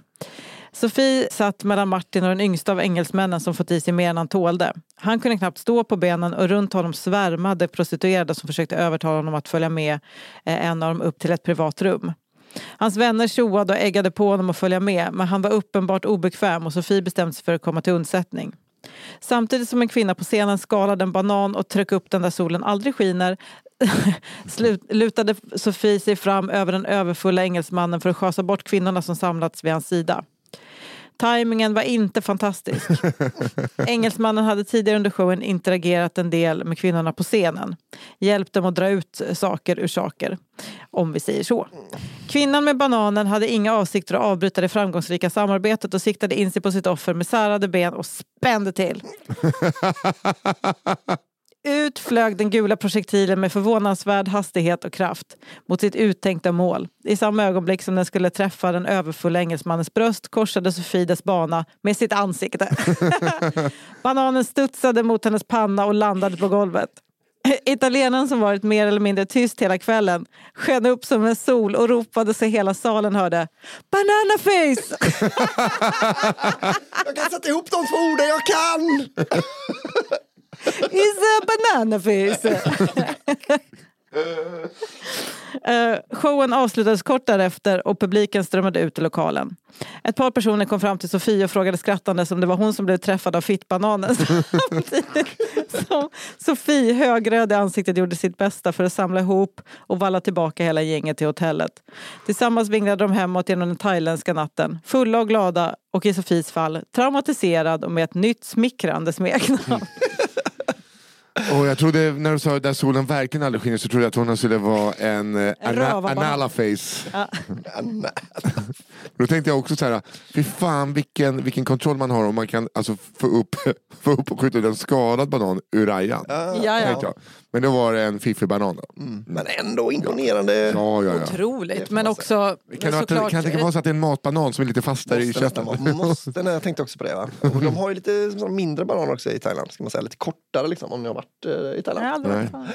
Sofie satt mellan Martin och den yngsta av engelsmännen som fått i sig mer än han tålde. Han kunde knappt stå på benen och runt honom svärmade prostituerade som försökte övertala honom att följa med eh, en av dem upp till ett privat rum. Hans vänner tjoade och äggade på honom att följa med men han var uppenbart obekväm och Sofie bestämde sig för att komma till undsättning. Samtidigt som en kvinna på scenen skalade en banan och tryckte upp den där solen aldrig skiner [laughs] slut, lutade Sofie sig fram över den överfulla engelsmannen för att schasa bort kvinnorna som samlats vid hans sida. Timingen var inte fantastisk. [laughs] Engelsmannen hade tidigare under showen interagerat en del med kvinnorna på scenen. Hjälpt dem att dra ut saker ur saker, om vi säger så. Kvinnan med bananen hade inga avsikter att avbryta det framgångsrika samarbetet och siktade in sig på sitt offer med särade ben och spände till. [laughs] Ut flög den gula projektilen med förvånansvärd hastighet och kraft mot sitt uttänkta mål. I samma ögonblick som den skulle träffa den överfulla engelsmannens bröst korsade Sofie dess bana med sitt ansikte. [laughs] Bananen studsade mot hennes panna och landade på golvet. Italienaren som varit mer eller mindre tyst hela kvällen sken upp som en sol och ropade så hela salen hörde Banana face! [laughs] Jag kan sätta ihop de två orden jag kan! [laughs] He's a banana face! Uh, [laughs] showen avslutades kort därefter och publiken strömmade ut i lokalen. Ett par personer kom fram till Sofie och frågade skrattande om det var hon som blev träffad av fittbananen. [laughs] Samtidigt som Sofie, högröd i ansiktet, gjorde sitt bästa för att samla ihop och valla tillbaka hela gänget till hotellet. Tillsammans vinglade de hemåt genom den thailändska natten. Fulla och glada och i Sofies fall traumatiserad och med ett nytt smickrande smeknamn. [laughs] Och jag trodde när du sa där solen verkligen aldrig skiner så trodde jag att hon skulle vara en eh, ana, rövarbanan. analaface. [laughs] Då tänkte jag också så här, fy fan vilken, vilken kontroll man har om man kan alltså, få, upp, [laughs] få upp och skjuta ut en skadad banan ur rajan. Ja, tänkte ja. jag. Men då var det en fiffig banan. Då. Men ändå imponerande. Ja, ja, ja. Otroligt. Men också Kan det, vara- kan det inte vara så att det är en matbanan som är lite fastare i Måste köttet? nästan vara. Måste, nej, jag tänkte också på det. Va? Och de har ju lite mindre bananer också i Thailand. Ska man säga. Lite kortare liksom, om ni har varit eh, i Thailand. har aldrig varit Nej. fan.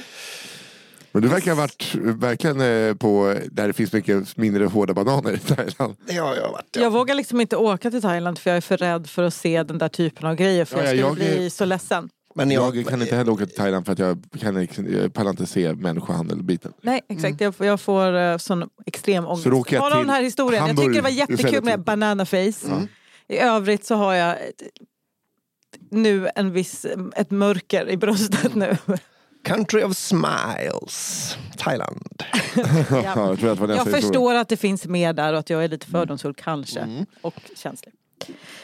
Men du verkar ha varit verkligen eh, på där det finns mycket mindre hårda bananer i Thailand. Det har jag varit. Ja. Jag vågar liksom inte åka till Thailand för jag är för rädd för att se den där typen av grejer för Ja, jag ja, skulle jag bli så ledsen. Men Jag, jag, kan inte heller åka till Thailand för att jag, kan, jag pallar inte se människohandel-biten. Nej exakt, jag, får- jag får uh, sån extrem ångest. Så jag Bara den till här historien. Jag tycker det var Hamburg jättekul med för- banana face. I övrigt så har jag nu en viss, ett mörker i bröstet nu. [laughs] Country of Smiles, Thailand. [laughs] Ja, jag Jag historia. förstår att det finns mer där och att jag är lite fördomsfull kanske. Och känslig.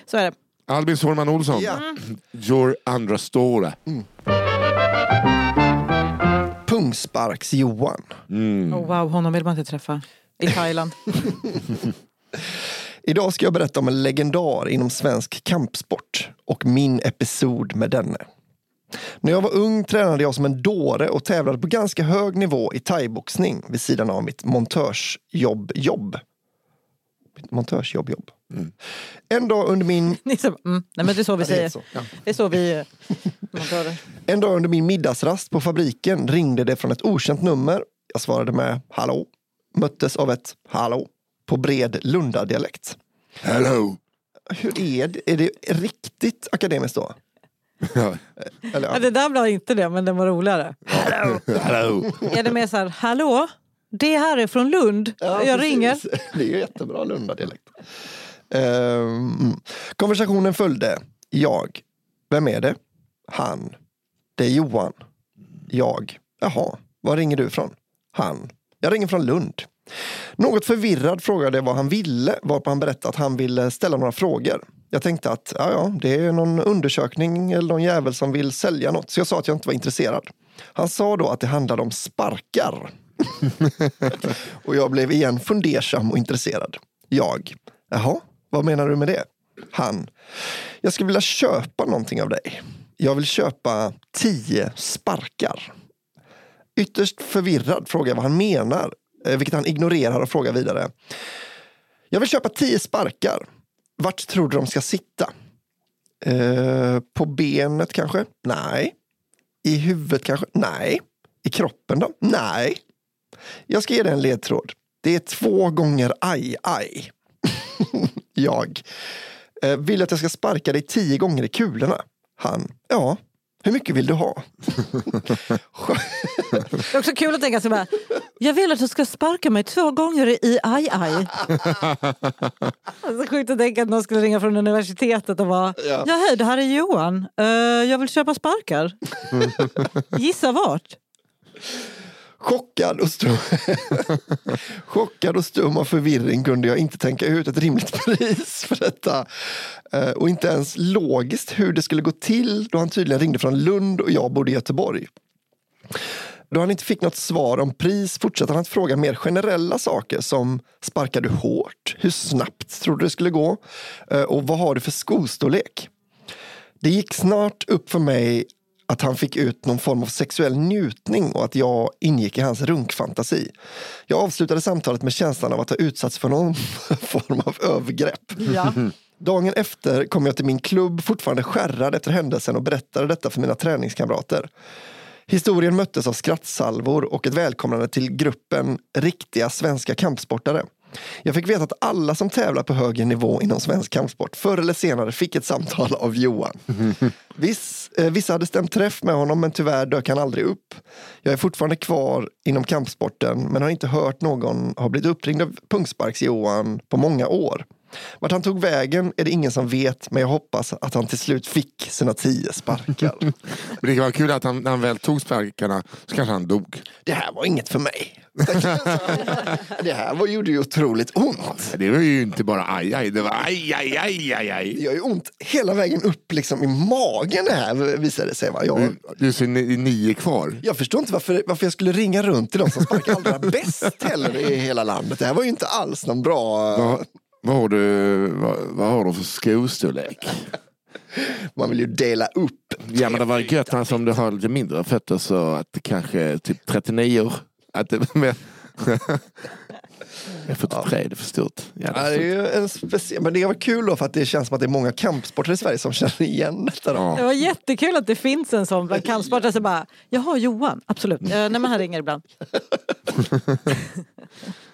Så är det. Albin Sårman Olsson, Ja. your andra story. Pungsparks-Johan. Oh, wow, honom vill man inte träffa. I Thailand. [laughs] Idag ska jag berätta om en legendar inom svensk kampsport och min episod med denne. När jag var ung tränade jag som en dåre och tävlade på ganska hög nivå i thaiboxning vid sidan av mitt montörsjobb-jobb. Mitt montörsjobb-jobb. En dag under min [laughs] mm, nej men det är så vi Ja, det är säger. så, ja. Det är så vi... eh, [laughs] montörer. En dag under min middagsrast på fabriken ringde det från ett okänt nummer. Jag svarade med hallå. Möttes av ett hallå på bred Lundadialekt. Hello. Hur är det? Är det riktigt akademiskt då? Ja. Eller, Ja, det där var inte det, men den var roligare. Hello. Är det mer så här, hallå? Det här är från Lund. Ja, jag precis. ringer. Det är ju jättebra Lundadialekt. Um, konversationen följde. Jag. Vem är det? Han. Det är Johan. Jag. Jaha, var ringer du ifrån? Han. Jag ringer från Lund. Något förvirrad frågade jag vad han ville, varpå han berättade att han ville ställa några frågor. Jag tänkte att ja, ja, det är någon undersökning eller någon jävel som vill sälja något, så jag sa att jag inte var intresserad. Han sa då att det handlade om sparkar. [laughs] och jag blev igen fundersam och intresserad. Jag, jaha, vad menar du med det? Han, jag skulle vilja köpa någonting av dig. Jag vill köpa tio sparkar. Ytterst förvirrad frågar jag vad han menar, eh, vilket han ignorerar och frågar vidare. Jag vill köpa tio sparkar. Vart tror du de ska sitta? Eh, på benet kanske? Nej. I huvudet kanske? Nej. I kroppen då? Nej. Jag ska ge dig en ledtråd. Det är två gånger aj, aj. [laughs] jag. Eh, vill att jag ska sparka dig tio gånger i kulorna? Han. Ja. Hur mycket vill du ha? Det är också kul att tänka så bara, jag vill att du ska sparka mig två gånger i aj aj. alltså, sjukt att tänka att någon skulle ringa från universitetet och vara, Ja. ja hej det här är Johan, Eh, jag vill köpa sparkar. [laughs] Gissa vart? Chockad och stum. [laughs] Chockad och stum av förvirring kunde jag inte tänka ut ett rimligt [laughs] pris för detta. Eh, och inte ens logiskt hur det skulle gå till då han tydligen ringde från Lund och jag bodde i Göteborg. Då han inte fick något svar om pris fortsatte han att fråga mer generella saker som sparkar du hårt? Hur snabbt tror du det skulle gå? Eh, och vad har du för skostorlek? Det gick snart upp för mig att han fick ut någon form av sexuell njutning och att jag ingick i hans runkfantasi. Jag avslutade samtalet med känslan av att ha utsatts för någon [laughs] form av övergrepp. Ja. Dagen efter kom jag till min klubb fortfarande skärrad efter händelsen och berättade detta för mina träningskamrater. Historien möttes av skrattsalvor och ett välkomnande till gruppen riktiga svenska kampsportare. Jag fick veta att alla som tävlar på högre nivå inom svensk kampsport förr eller senare fick ett samtal av Johan. [laughs] Viss, eh, vissa hade stämt träff med honom men tyvärr dök han aldrig upp. Jag är fortfarande kvar inom kampsporten men har inte hört någon ha blivit uppringd av Punksparks-Johan på många år. Vart han tog vägen är det ingen som vet men jag hoppas att han till slut fick sina tio sparkar. [laughs] Men det vara kul att han, när han väl tog sparkarna så kanske han dog. det här var inget för mig. [laughs] det här var, gjorde ju otroligt ont. Det var ju inte bara aj, aj, det var aj, aj, aj, aj, Det aj. gör ju ont hela vägen upp liksom i magen det här visade det sig. Va? Jag, Du, ser ni- nio kvar. jag förstår inte varför, varför jag skulle ringa runt till de som sparkar allra bäst heller i hela landet. Det här var ju inte alls någon bra... Vad, vad, har du, vad, vad har du för skostorlek? Man vill ju dela upp. Ja men det var gött alltså, om du har lite mindre fötter så att det kanske är typ 39 år. Att det, men, jag är 43, det är för stort. Ja, det Ja, är det är ju en speciell, men det var kul då för att det känns som att det är många kampsportare i Sverige som känner igen detta. Då. Det Ja. var jättekul att det finns en sån bland kampsportare som bara, jaha Johan, absolut. Eh, nej men han ringer ibland. [laughs] [laughs]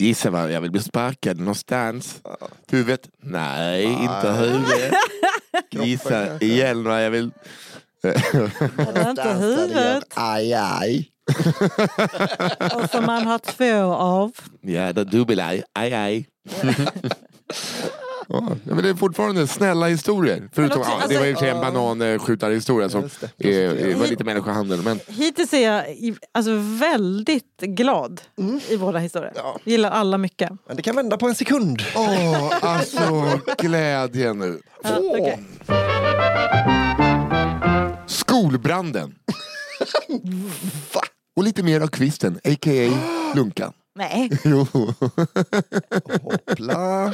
Gissa vad jag vill bli sparkad någonstans. Huvudet? Nej, inte huvudet. [laughs] Gissa igen vad jag vill. Det är inte huvudet. Aj, aj. [laughs] Och som man har två av. Ja, det är dubbelaj. Aj, aj. [laughs] Ja, men det är fortfarande snälla historier. Förutom, också, ja, det var ju alltså- en bananskjutarhistoria som det. är, är, var lite människohandel. Men Hittills är jag alltså, väldigt glad i våra historier. Ja. Gillar alla mycket. Men det kan vända på en sekund. åh, alltså glädje nu. Ja, okej. Skolbranden. [laughs] Va? Och lite mer av kvisten, a.k.a. [gasps] Lunkan. Nej, [laughs] Jo. [laughs] Hoppla.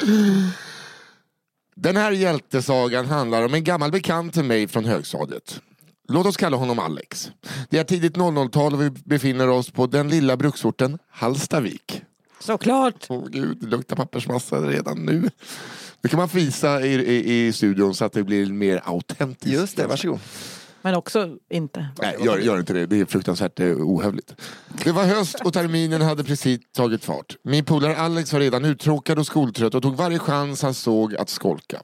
Den här hjältesagan handlar om en gammal bekant till mig från högstadiet. Låt oss kalla honom Alex. Det är tidigt 00-tal och vi befinner oss på den lilla bruksorten Hallstavik. såklart. Åh gud, det luktar pappersmassa redan nu. Nu kan man fisa i, i, i studion så att det blir mer autentiskt. Just det, varsågod. Men också inte. Nej, gör, gör inte det. Det är fruktansvärt eh, ohövligt. Det var höst och terminen hade precis tagit fart. Min polare Alex var redan uttråkad och skoltrött och tog varje chans han såg att skolka.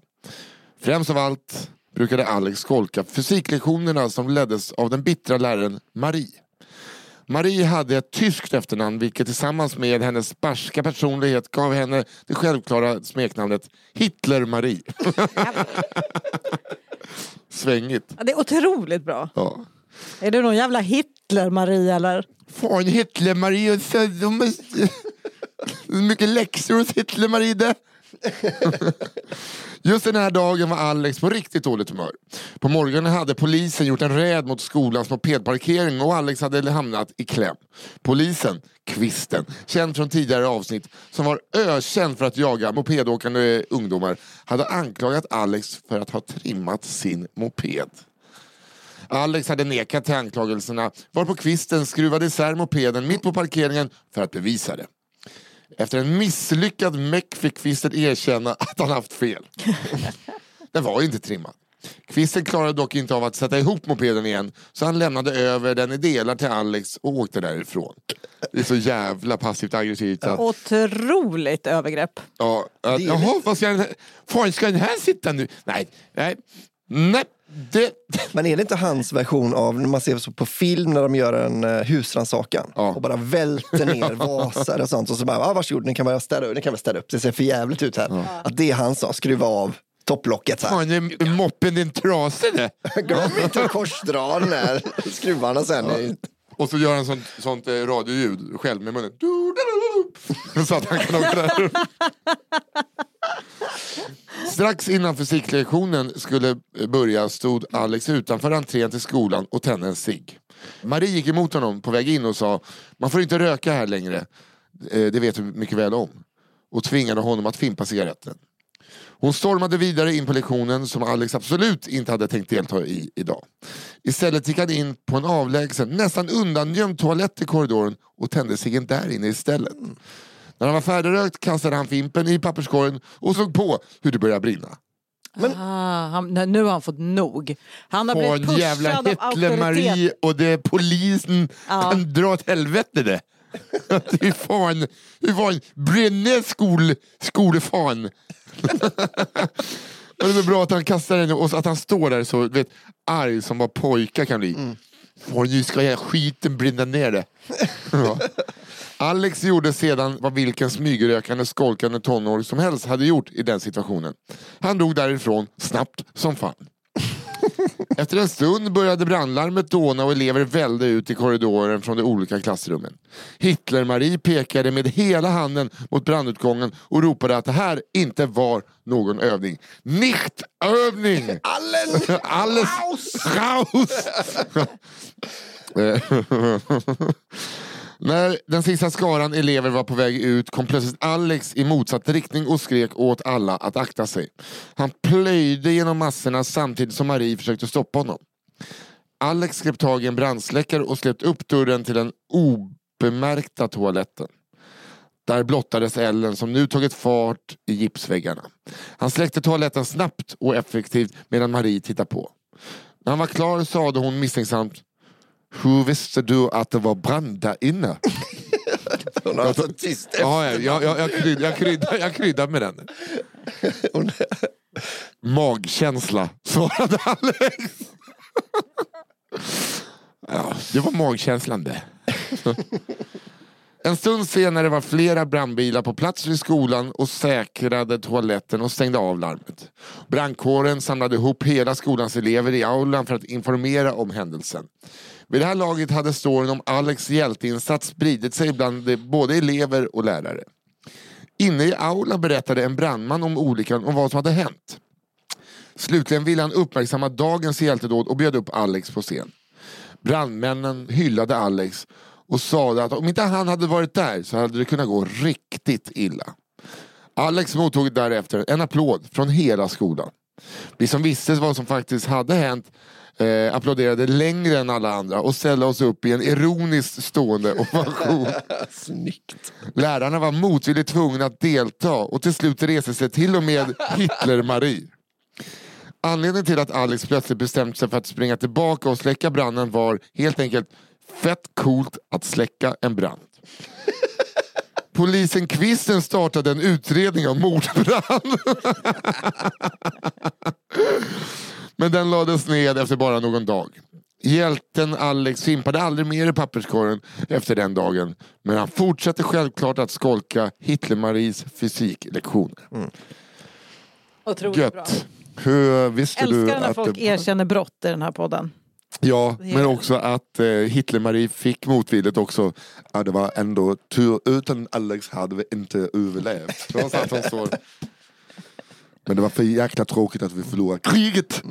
Främst av allt brukade Alex skolka fysiklektionerna som leddes av den bittra läraren Marie. Marie hade ett tyskt efternamn vilket tillsammans med hennes barska personlighet gav henne det självklara smeknamnet Hitler-Marie. Svängigt. Ja, Det är otroligt bra. Ja. Är du någon jävla Hitler-Marie eller? Fan Hitler-Marie, så de är... mycket läxor hos Hitler-Marie det. [laughs] Just den här dagen var Alex på riktigt dåligt humör. På morgonen hade polisen gjort en räd mot skolans mopedparkering och Alex hade hamnat i kläm. Polisen, Kvisten, känd från tidigare avsnitt, som var ökänd för att jaga mopedåkande ungdomar, hade anklagat Alex för att ha trimmat sin moped. Alex hade nekat till anklagelserna varpå Kvisten skruvade isär mopeden mitt på parkeringen för att bevisa det. Efter en misslyckad meck fick Kvisten erkänna att han haft fel. Den var inte trimmad. Kvisten klarade dock inte av att sätta ihop mopeden igen så han lämnade över den i delar till Alex och åkte därifrån. Det är så jävla passivt aggressivt. Att, Otroligt övergrepp. ja, att, jaha, vad ska den, fan, ska den här sitta nu? Nej, nej, nej. Det, Men är det inte hans version av när man ser så på film när de gör en uh, husrannsakan Ja. och bara välter ner [laughs] vasar och sånt och så bara, ah, varsågod, ni kan väl städa, ni kan väl städa upp, det ser för jävligt ut här. Att det är han som skruvar av topplocket så här. fan, är moppen din trasig? Glöm inte att korsdra den här skruvarna sen. i- Och så gör han sånt, sånt eh, radioljud själv med munnen. [laughs] Så att han kan åka där. Strax innan fysiklektionen skulle börja stod Alex utanför entrén till skolan och tände en cigg. Marie gick emot honom på väg in och sa Man får inte röka här längre. Eh, det vet du mycket väl om. Och tvingade honom att fimpa cigaretten. Hon stormade vidare in på lektionen som Alex absolut inte hade tänkt delta i idag. Istället gick han in på en avlägsen, nästan undangömd toalett i korridoren och tände ciggen där inne istället. När han var färdigrökt kastade han fimpen i papperskorgen och såg på hur det började brinna. Ah, han, nej, nu har han fått nog. Han har blivit en pushad jävla av auktoritet. Hitler-Marie och det är polisen Ja. kan dra åt helvete det. Hur fan, fan, bränne skol, skolefan. Och det är så [laughs] bra att han kastar den och att han står där så vet, arg som bara pojkar kan bli. Fan, nu ska jag skiten brinna ner det. Ja. Alex gjorde sedan vad vilken smygrökande skolkande tonåring som helst hade gjort i den situationen. Han drog därifrån snabbt som fan. Efter en stund började brandlarmet dåna och elever välde ut i korridoren från de olika klassrummen. Hitler-Marie pekade med hela handen mot brandutgången och ropade att det här inte var någon övning. Nicht-övning! [laughs] Alles! Alles raus! [laughs] [laughs] När den sista skaran elever var på väg ut kom plötsligt Alex i motsatt riktning och skrek åt alla att akta sig. Han plöjde genom massorna samtidigt som Marie försökte stoppa honom. Alex grep tag i en brandsläckare och släppte upp dörren till den obemärkta toaletten. Där blottades Ellen som nu tagit fart i gipsväggarna. Han släckte toaletten snabbt och effektivt medan Marie tittade på. När han var klar sade hon misstänksamt hur visste du att det var brand där inne? [laughs] Hon har så tyst Ja, ja, jag, jag, jag, krydd, jag, kryddar, jag kryddar med den. Magkänsla, svarade Alex. Ja, det var magkänslan det. En stund senare var flera brandbilar på plats vid skolan och säkrade toaletten och stängde av larmet. Brandkåren samlade ihop hela skolans elever i aulan för att informera om händelsen. Vid det här laget hade storyn om Alex hjälteinsats spridit sig bland både elever och lärare. Inne i aulan berättade en brandman om olyckan och vad som hade hänt. Slutligen ville han uppmärksamma dagens hjältedåd och bjöd upp Alex på scen. Brandmännen hyllade Alex och sade att om inte han hade varit där så hade det kunnat gå riktigt illa. Alex mottog därefter en applåd från hela skolan. Vi som visste vad som faktiskt hade hänt eh, applåderade längre än alla andra och ställde oss upp i en ironiskt stående [laughs] ovation. Snyggt. Lärarna var motvilligt tvungna att delta och till slut reste sig till och med Hitler-Marie. Anledningen till att Alex plötsligt bestämt sig för att springa tillbaka och släcka branden var helt enkelt fett coolt att släcka en brand. Polisen Kvisten startade en utredning av mordbrand. [laughs] Men den lades ned efter bara någon dag. Hjälten Alex fimpade aldrig mer i papperskorgen efter den dagen. Men han fortsatte självklart att skolka Hitler-Maries fysiklektioner. Otroligt bra. Gött. Hur visste du Älskar när att folk det... erkänner brott i den här podden. Ja, men också att eh, Hitler-Marie fick motvilligt också. Ja, det var ändå tur. Utan Alex hade vi inte överlevt. Trots att hon står... Men det var för jäkla tråkigt att vi förlorade kriget.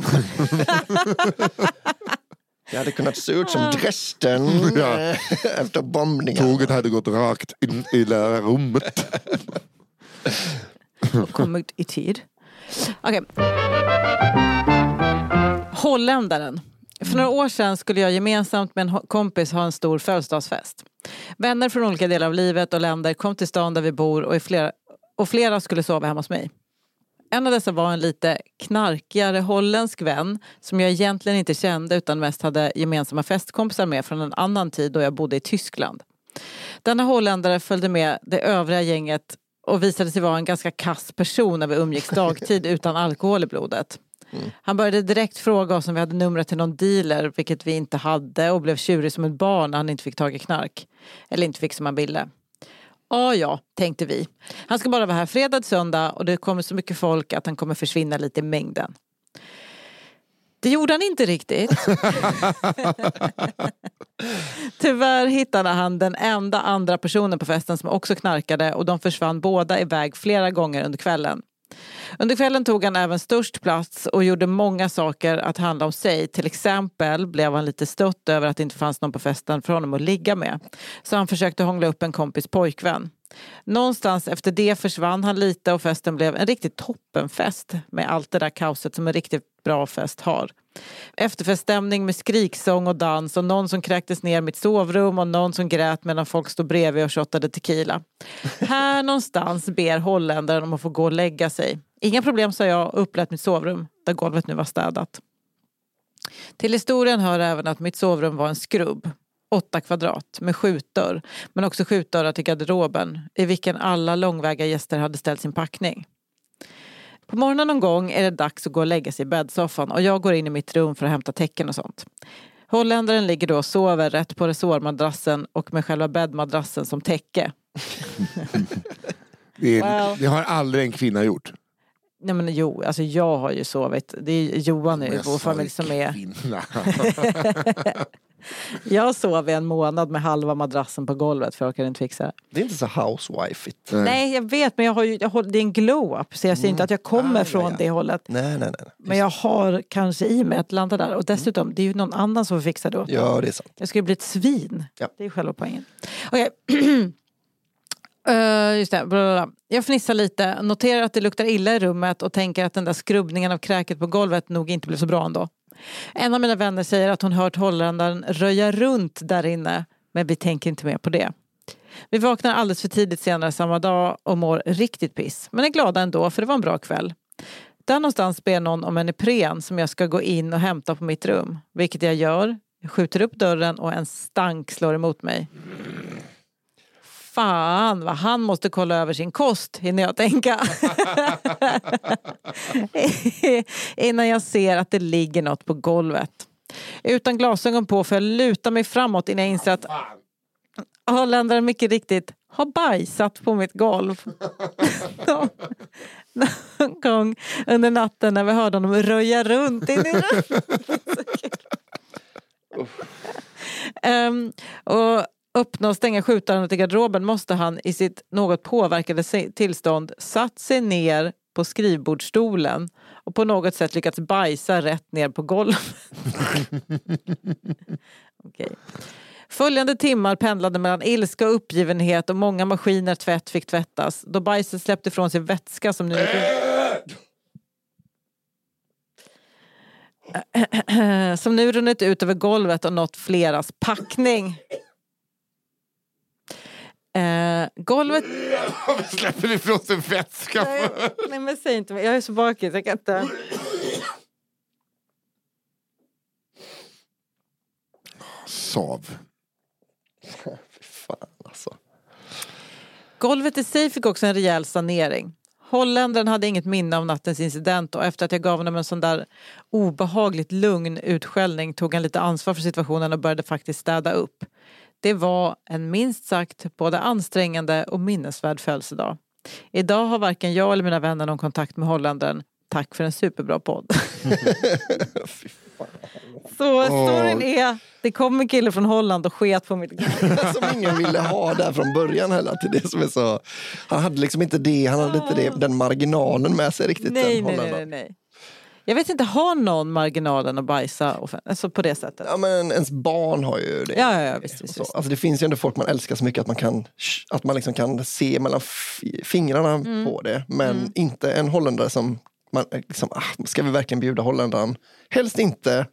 Det hade kunnat se ut som Dresden Ja. [laughs] efter bombningar. Tåget hade gått rakt in i lärarrummet. kommit i tid. Okej. Holländaren. För några år sedan skulle jag gemensamt med en ho- kompis ha en stor födelsedagsfest. Vänner från olika delar av livet och länder kom till stan där vi bor och, i flera, och flera skulle sova hemma hos mig. En av dessa var en lite knarkigare holländsk vän som jag egentligen inte kände utan mest hade gemensamma festkompisar med från en annan tid då jag bodde i Tyskland. Denna holländare följde med det övriga gänget och visade sig vara en ganska kass person när vi umgicks [laughs] dagtid utan alkohol i blodet. Han började direkt fråga oss om vi hade numret till någon dealer, vilket vi inte hade och blev tjurig som ett barn när han inte fick tag i knark. Eller inte fick som han ville. Ja, ja, tänkte vi. Han ska bara vara här fredag till söndag och det kommer så mycket folk att han kommer försvinna lite i mängden. Det gjorde han inte riktigt. [laughs] Tyvärr hittade han den enda andra personen på festen som också knarkade och de försvann båda iväg flera gånger under kvällen. Under kvällen tog han även störst plats och gjorde många saker att handla om sig. Till exempel blev han lite stött över att det inte fanns någon på festen för honom att ligga med. Så han försökte hångla upp en kompis pojkvän. Någonstans efter det försvann han lite och festen blev en riktigt toppenfest med allt det där kaoset som en riktigt bra fest har. Efterfeststämning med skriksång och dans och någon som kräktes ner i mitt sovrum och någon som grät medan folk stod bredvid och shottade tequila. Här [laughs] någonstans ber holländaren om att få gå och lägga sig. Inga problem sa jag och upplät mitt sovrum där golvet nu var städat. Till historien hör även att mitt sovrum var en skrubb. Åtta kvadrat med skjutdörr men också skjutdörrar till garderoben i vilken alla långväga gäster hade ställt sin packning. På morgonen någon gång är det dags att gå och lägga sig i bäddsoffan och jag går in i mitt rum för att hämta tecken och sånt. Holländaren ligger då och sover rätt på resårmadrassen och med själva bäddmadrassen som täcke. [laughs] Det, är, Well. det har aldrig en kvinna gjort. Nej men jo, alltså jag har ju sovit. Det är Johan i vår familj ju som är... [laughs] Jag sov i en månad med halva madrassen på golvet för jag orkade inte fixa det. Det är inte så housewife-igt. Nej jag vet men jag har ju, jag har, det är en glow-up så jag säger inte att jag kommer Ah, ja, från ja. det hållet. Nej, nej, nej. Men jag har kanske i mig att landa där och dessutom det är ju någon annan som får fixa det åt. Ja, det är sant. Jag ju bli ett svin. Ja. Det är själva poängen. Okej. [clears throat] Uh, just det. Blablabla. Jag fnissar lite, noterar att det luktar illa i rummet och tänker att den där skrubbningen av kräket på golvet nog inte blev så bra ändå. En av mina vänner säger att hon hört holländaren röja runt där inne men vi tänker inte mer på det. Vi vaknar alldeles för tidigt senare samma dag och mår riktigt piss. Men är glada ändå för det var en bra kväll. Där någonstans ber någon om en Ipren som jag ska gå in och hämta på mitt rum. Vilket jag gör. Jag skjuter upp dörren och en stank slår emot mig. Fan vad han måste kolla över sin kost hinner jag tänka. [laughs] Innan jag ser att det ligger något på golvet. Utan glasögon på får jag luta mig framåt innan jag inser att holländaren mycket riktigt har bajsat på mitt golv. [laughs] Någon gång under natten när vi hörde honom röja runt in i rummet. Ehm, och öppna och stänga skjutdörren till garderoben måste han i sitt något påverkade tillstånd satt sig ner på skrivbordsstolen och på något sätt lyckats bajsa rätt ner på golvet. [laughs] Okej. Följande timmar pendlade mellan ilska och uppgivenhet och många maskiner tvätt fick tvättas då bajset släppte ifrån sig vätska som nu... [clears throat] som nu runnit ut över golvet och nått fleras packning. Eh, golvet... [laughs] Varför släpper ifrån sig vätska? Nej, nej men säg inte mer. Jag är så bakis. Jag kan inte... Sav. Fan alltså. Golvet i sig fick också en rejäl sanering. Holländaren hade inget minne av nattens incident och efter att jag gav honom en sån där obehagligt lugn utskällning tog han lite ansvar för situationen och började faktiskt städa upp. Det var en minst sagt både ansträngande och minnesvärd födelsedag. Idag har varken jag eller mina vänner någon kontakt med holländaren. Tack för en superbra podd. [laughs] Så storyn är, det kom en kille från Holland och sket på mitt [laughs] som ingen ville ha där från början heller. Till det som är så, han hade liksom inte det, han hade inte det, den marginalen med sig riktigt. Nej, nej, nej, nej. Jag vet inte, har någon marginalen att bajsa alltså på det sättet? Ja, men ens barn har ju det. Ja, ja, ja visst. visst, visst. alltså det finns ju ändå folk man älskar så mycket att man, kan, att man liksom kan se mellan fingrarna Mm. på det. Men inte en holländare som, man, liksom, ah, ska vi verkligen bjuda holländaren? Helst inte.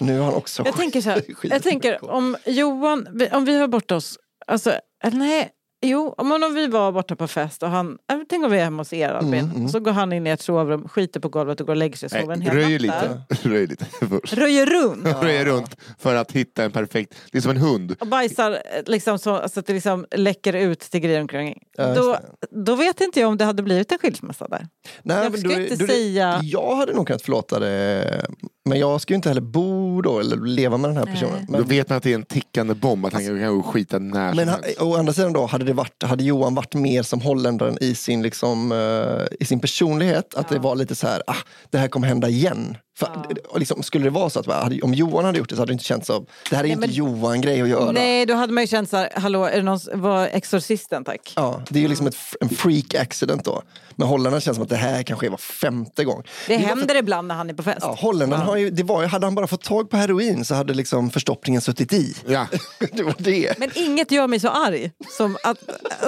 Nu har han också Jag tänker så här, [laughs] skit- jag tänker om Johan, om vi var borta hos, alltså, nej, jo, om, om vi var borta på fest och han, äh, tänk om vi är hemma hos er Albin, Mm, mm. så går han in i ett sovrum, skiter på golvet och går och lägger sig och sover en hel röjer lite. [laughs] Röjer lite först. Röjer runt [laughs] Röjer runt för att hitta en perfekt... Det är som en hund. och bajsar eh, liksom så, så att det liksom läcker ut till grejer omkring. Ja, då, då vet inte jag om det hade blivit en skilsmässa där. Nej, Jag men är- inte det- säga- Jag hade nog kunnat förlåta det. Men jag ska ju inte heller bo då eller leva med den här Nej. personen. Då Men, vet man att det är en tickande bomb, att han kan gå och skita när men ha- helst. å andra sidan då, hade, det varit, hade Johan varit mer som holländaren i sin, liksom, eh, i sin personlighet. Att det var lite så här, ah, det här kommer hända igen. För, och liksom, skulle det vara så att om Johan hade gjort det så hade det inte känts som, det här är Nej, inte Johan-grej att göra. Nej, då hade man ju känt så här, hallå, är det någon, var exorcisten tack? Ja, det är ju liksom ett, en freak accident då. Men holländarna känns som att det här kanske var femte gång. Det är bara för- händer ibland när han är på fest. Ja, Holländaren har ju, det var ju, hade han bara fått tag på heroin så hade liksom förstoppningen suttit i. Ja. [laughs] det var det. Men inget gör mig så arg som, att,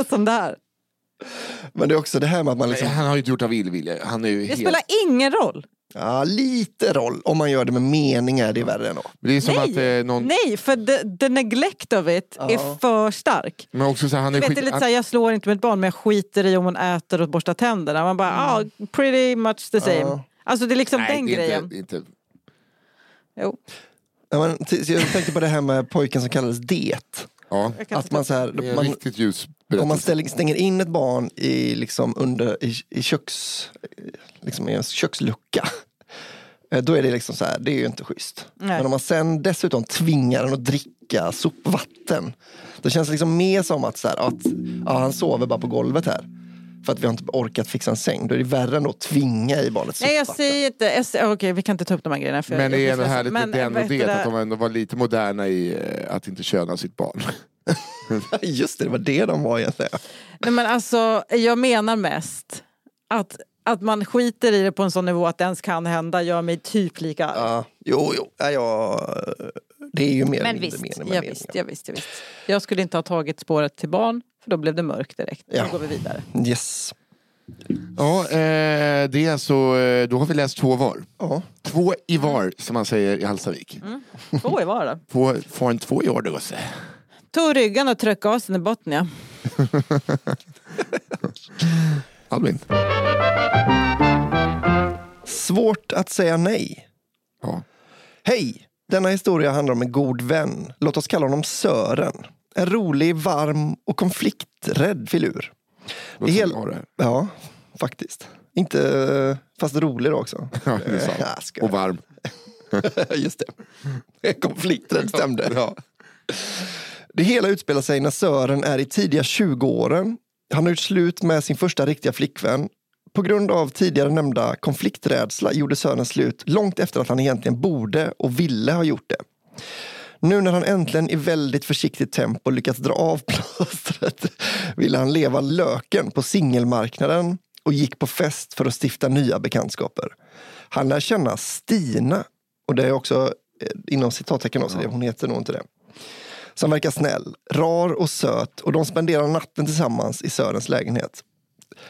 som det här. Men det är också det här med att man liksom, Han har ju inte gjort av illvilja. Han är ju Det helt... spelar ingen roll. Ja, lite roll. Om man gör det med mening är det värre ändå. Det är som Nej, att eh, någon... Nej, för the, the neglect of it Ja. är för stark. Men också så här, han är vet, skit... det är lite så här, jag slår inte med ett barn men jag skiter i om hon äter och borstar tänderna. Man bara, ah, pretty much the same. Ja. Alltså det är liksom Nej, den det är grejen. Inte, inte... Jo, Ja, men, jag tänkte på det här med pojken som kallades Det. Ja, Att man, så det är här, man, riktigt ljus om man ställer, stänger in ett barn i, liksom under, i, i, köks, liksom i en kökslucka. eh, Då är det liksom så här, det är ju inte schysst. Nej. Men om man sen dessutom tvingar den att dricka sopvatten. Då känns det liksom mer som att, så här, att ja, han sover bara på golvet här. För att vi har inte orkat fixa en säng. Då är det värre än att tvinga i barnet Nej jag säger inte, jag säger, okej vi kan inte ta upp de här grejerna. För Men det jag är härligt med Men, den vad och det, att de ändå var lite moderna i eh, att inte köna sitt barn. [laughs] Just det, det var det de var egentligen. Nej, men alltså, jag menar mest att, att man skiter i det på en sån nivå att det ens kan hända gör mig typ lika arg. Ja, jo, jo. Ja, ja, det är ju mer Men visst, mindre ja, meningen. visst, ja, visst, ja, visst. Jag skulle inte ha tagit spåret till barn för då blev det mörkt direkt. Ja. Nu går vi vidare. Yes. Ja, eh, det är alltså, eh, då har vi läst två var. Ja. Två i var, som man säger i Hallstavik. Två i var då. [laughs] Två, får en två i år då. så. Tog ryggen och tryckte gasen i botten ja. [laughs] Albin? Svårt att säga nej. Ja. Hej! Denna historia handlar om en god vän. Låt oss kalla honom Sören. En rolig, varm och konflikträdd filur. Låter hel- som det. Ja, faktiskt. Inte, fast rolig då också. [laughs] Ja, det är sant. Jag skojar. Och varm. [laughs] Just det. Konflikträdd stämde. Ja. Det hela utspelar sig när Sören är i tidiga 20-åren. Han har gjort slut med sin första riktiga flickvän. På grund av tidigare nämnda konflikträdsla gjorde Sören slut långt efter att han egentligen borde och ville ha gjort det. Nu när han äntligen i väldigt försiktigt tempo lyckats dra av [laughs] plåstret ville han leva löken på singelmarknaden och gick på fest för att stifta nya bekantskaper. Han lär känna Stina och det är också eh, inom citattecken då, så det, hon heter nog inte det som verkar snäll, rar och söt och de spenderar natten tillsammans i Sörens lägenhet.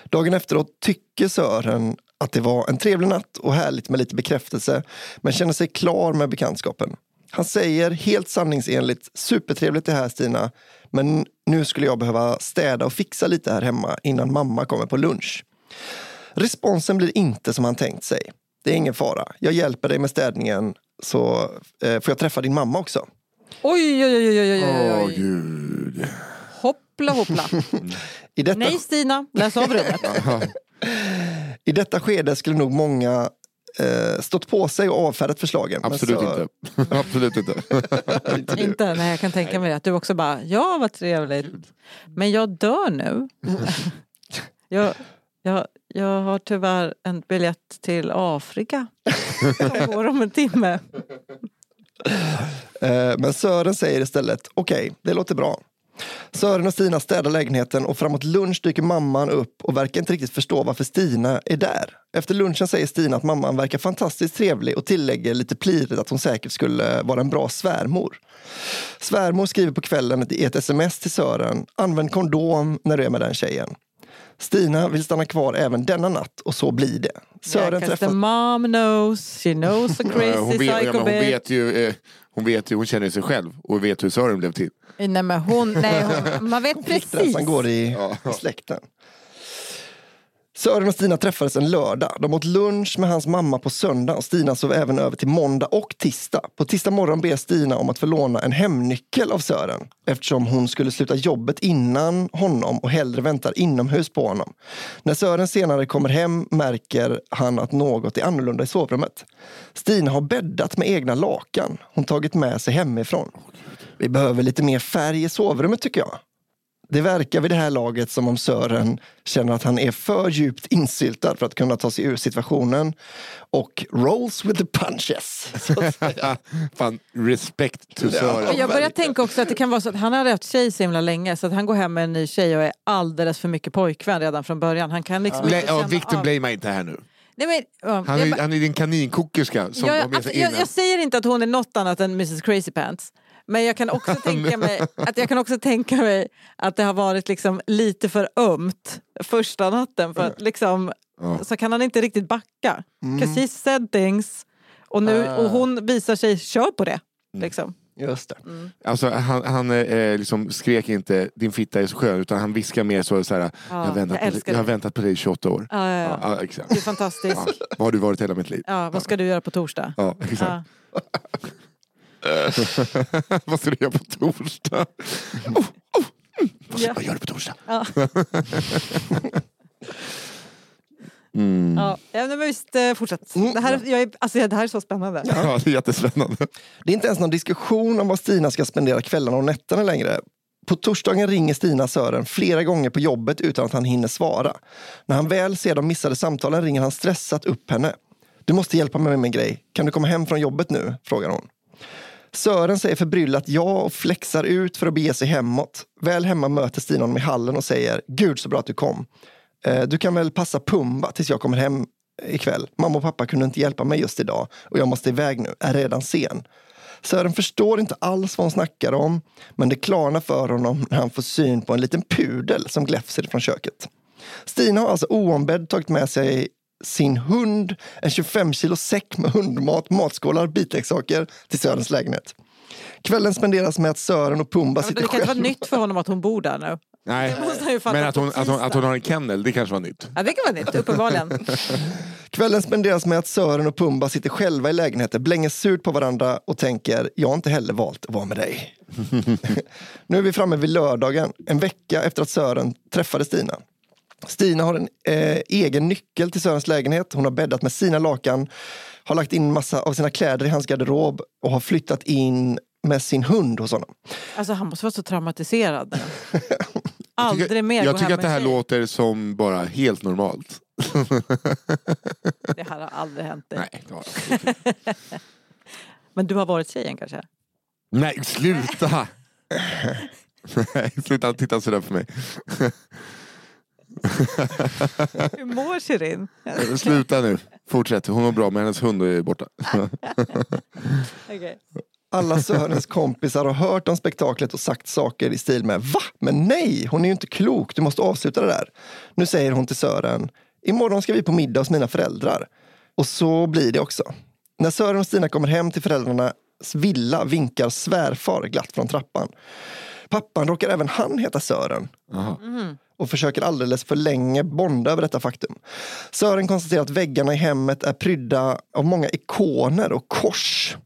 Dagen efteråt tycker Sören att det var en trevlig natt och härligt med lite bekräftelse men känner sig klar med bekantskapen. Han säger helt sanningsenligt supertrevligt det här Stina men nu skulle jag behöva städa och fixa lite här hemma innan mamma kommer på lunch. Responsen blir inte som han tänkt sig. Det är ingen fara. Jag hjälper dig med städningen så eh, får jag träffa din mamma också. Oj, oj, oj, oj, oj, oj, Åh gud. Hoppla, hoppla. I detta, Nej Stina, läs av rummet. I detta skede skulle nog många eh, stått på sig och avfärdat förslagen. Absolut så- inte. [laughs] [laughs] Absolut inte. [laughs] inte. Inte, nej jag kan tänka mig. Att du också bara, ja vad trevligt. Men jag dör nu. jag, jag, jag har tyvärr en biljett till Afrika. Som går om en timme. Eh, Men Sören säger istället, okej, det låter bra. Sören och Stina städar lägenheten och framåt lunch dyker mamman upp och verkar inte riktigt förstå varför Stina är där. Efter lunchen säger Stina att mamman verkar fantastiskt trevlig och tillägger lite plirigt att hon säkert skulle vara en bra svärmor. Svärmor skriver på kvällen i ett sms till Sören, använd kondom när du är med den tjejen. Stina vill stanna kvar även denna natt och så blir det. Sören Yeah, 'cause träffar... the mom knows, she knows the [laughs] crazy hon, vet, ja, psycho men hon vet ju, eh, hon vet ju, hon känner sig själv och vet hur Sören blev till. Nej men hon, nej, hon, [laughs] man vet precis. Flickrädslan går i, i släkten. Sören och Stina träffades en lördag. De åt lunch med hans mamma på söndag och Stina sov även över till måndag och tisdag. På tisdag morgon ber Stina om att få låna en hemnyckel av Sören eftersom hon skulle sluta jobbet innan honom och hellre väntar inomhus på honom. När Sören senare kommer hem märker han att något är annorlunda i sovrummet. Stina har bäddat med egna lakan hon tagit med sig hemifrån. Vi behöver lite mer färg i sovrummet tycker jag. Det verkar vid det här laget som om Sören känner att han är för djupt insyltad för att kunna ta sig ur situationen och rolls with the punches. Så att säga. [laughs] Fan, respect to Ja. Sören. Jag börjar tänka också att det kan vara så att han har haft tjej så himla länge så att han går hem med en ny tjej och är alldeles för mycket pojkvän redan från början. Han kan liksom Lä- inte ja, Victor av- blamea inte här nu. Nej, men, ja, Han jag är, bara- han är din kaninkokerska som jag, har med alltså, sig jag, jag säger inte att hon är något annat än Mrs Crazy Pants. Men jag kan också [laughs] tänka mig att jag kan också tänka mig att det har varit liksom lite för ömt första natten för att liksom Ja. så kan han inte riktigt backa. Mm. he said things och, nu, Ah. och hon visar sig kör på det. Liksom. Just det. Alltså, han han eh, liksom skrek inte din fitta är så skön utan han viskade mer så, så här, jag, har väntat jag på, jag har det. väntat på dig i 28 år. Ja, ja, ja. Ja, exakt. Du är fantastisk. Ja, vad har du varit hela mitt liv? Ja, vad ska du göra på torsdag? Ja, exakt. Ja. [laughs] vad ska du göra på torsdag? [laughs] Oh, oh, mm. vad, Ja. vad gör du på torsdag? Ja. [laughs] Mm. Ja, ja, men visst, eh, fortsätt. Mm. Det, här, jag är, alltså, det här är så spännande. Ja, det är jättespännande. Det är inte ens någon diskussion om vad Stina ska spendera kvällarna och nätterna längre. På torsdagen ringer Stina Sören flera gånger på jobbet utan att han hinner svara. När han väl ser de missade samtalen ringer han stressat upp henne. Du måste hjälpa mig med en grej. Kan du komma hem från jobbet nu? frågar hon. Sören säger förbryllat ja och flexar ut för att bege sig hemåt. Väl hemma möter Stina honom i hallen och säger Gud så bra att du kom. Eh, du kan väl passa Pumba tills jag kommer hem ikväll. Mamma och pappa kunde inte hjälpa mig just idag och jag måste iväg nu, är redan sen. Sören förstår inte alls vad hon snackar om men det klarnar för honom när han får syn på en liten pudel som gläfser från köket. Stina har alltså oombedd tagit med sig sin hund, en 25 kilo säck med hundmat, matskålar, bitleksaker till Sörens lägenhet. Kvällen spenderas med att Sören och Pumba sitter det kan inte själva. vara nytt för honom att hon bor där nu. Nej. Men att hon, att, hon, att hon har en kennel, det kanske var nytt. Ja, det kan vara nytt, uppenbarligen. [laughs] Kvällen spenderas med att Sören och Pumba sitter själva i lägenheten, blänger surt på varandra och tänker, jag har inte heller valt att vara med dig. [laughs] nu är vi framme vid lördagen, en vecka efter att Sören träffade Stina. Stina har en eh, egen nyckel till Sörens lägenhet. Hon har bäddat med sina lakan, har lagt in massa av sina kläder i hans garderob och har flyttat in med sin hund hos honom. Alltså, han måste vara så traumatiserad. [laughs] Aldrig tycker, mer jag tycker att det här låter som bara helt normalt. Det här har aldrig hänt dig. Nej, det det. [laughs] Men du har varit tjejen kanske? Nej, sluta! [laughs] Nej, sluta titta sådär på mig. Hur mår Shirin? [laughs] Sluta nu. Fortsätt. Hon mår bra men hennes hund är borta. [laughs] Okej. Alla Sörens kompisar har hört om spektaklet och sagt saker i stil med Va? Men nej, hon är ju inte klok, du måste avsluta det där. Nu säger hon till Sören Imorgon ska vi på middag hos mina föräldrar. Och så blir det också. När Sören och Stina kommer hem till föräldrarnas villa vinkar svärfar glatt från trappan. Pappan råkar även han heta Sören Jaha och försöker alldeles för länge bonda över detta faktum. Sören konstaterar att väggarna i hemmet är prydda av många ikoner och kors.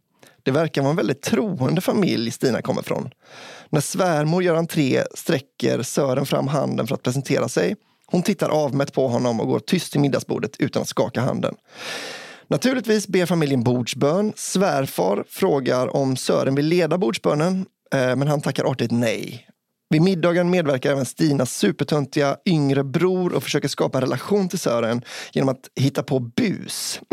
Det verkar vara en väldigt troende familj Stina kommer från. När svärmor gör entré sträcker Sören fram handen för att presentera sig. Hon tittar avmätt på honom och går tyst till middagsbordet utan att skaka handen. Naturligtvis ber familjen bordsbön. Svärfar frågar om Sören vill leda bordsbönen, eh, men han tackar artigt nej. Vid middagen medverkar även Stinas supertöntiga yngre bror och försöker skapa en relation till Sören genom att hitta på bus. [laughs]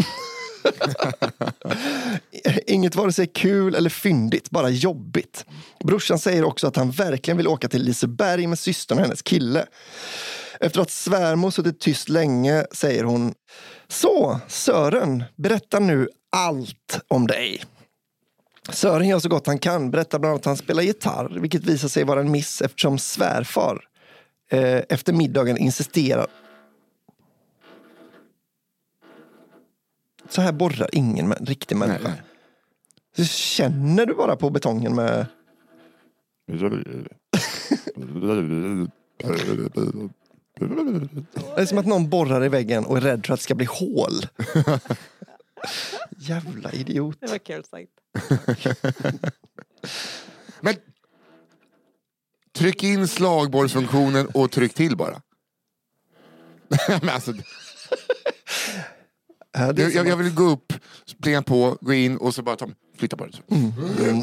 Inget vare sig kul eller fyndigt, bara jobbigt. Brorsan säger också att han verkligen vill åka till Liseberg med systern och hennes kille. Efter att svärmor suttit tyst länge säger hon Så, Sören, berätta nu allt om dig. Sören gör så gott han kan, berättar bland annat att han spelar gitarr, vilket visar sig vara en miss eftersom svärfar eh, efter middagen insisterar. Så här borrar ingen riktig människa. Nej. Så känner du bara på betongen med... [laughs] Det är som att någon borrar i väggen och är rädd för att det ska bli hål. [laughs] [laughs] Jävla idiot. Det var kul sagt. [laughs] Men tryck in slagborrsfunktionen och tryck till bara. Men [laughs] alltså, Ja, det är jag, som jag, jag vill gå upp, plinga på, gå in och så bara ta, flytta på det. att- Mm.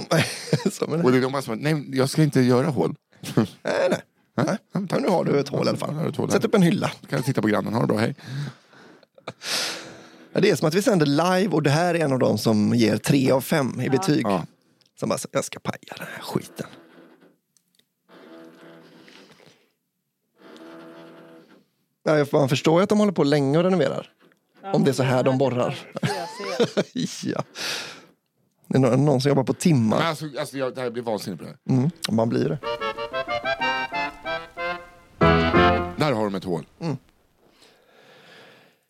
Som en- Och det är de bara som, nej jag ska inte göra hål. Nej, nej. nej. Men nu har du ett hål i alla fall. Sätt upp en hylla. Kan jag titta på grannen, ha det bra, hej. Ja, Det är som att vi sänder live och det här är en av dem som ger tre av fem i betyg. Ja. Som bara, jag ska paja den här skiten. Ja, jag- man förstår ju att de håller på länge och renoverar. Om det är så här de borrar. [laughs] ja. Det är någon, som jobbar på Men timmar. Alltså, alltså jag, det här blir vansinnigt på det här. Mm, man blir det. Där har de ett hål.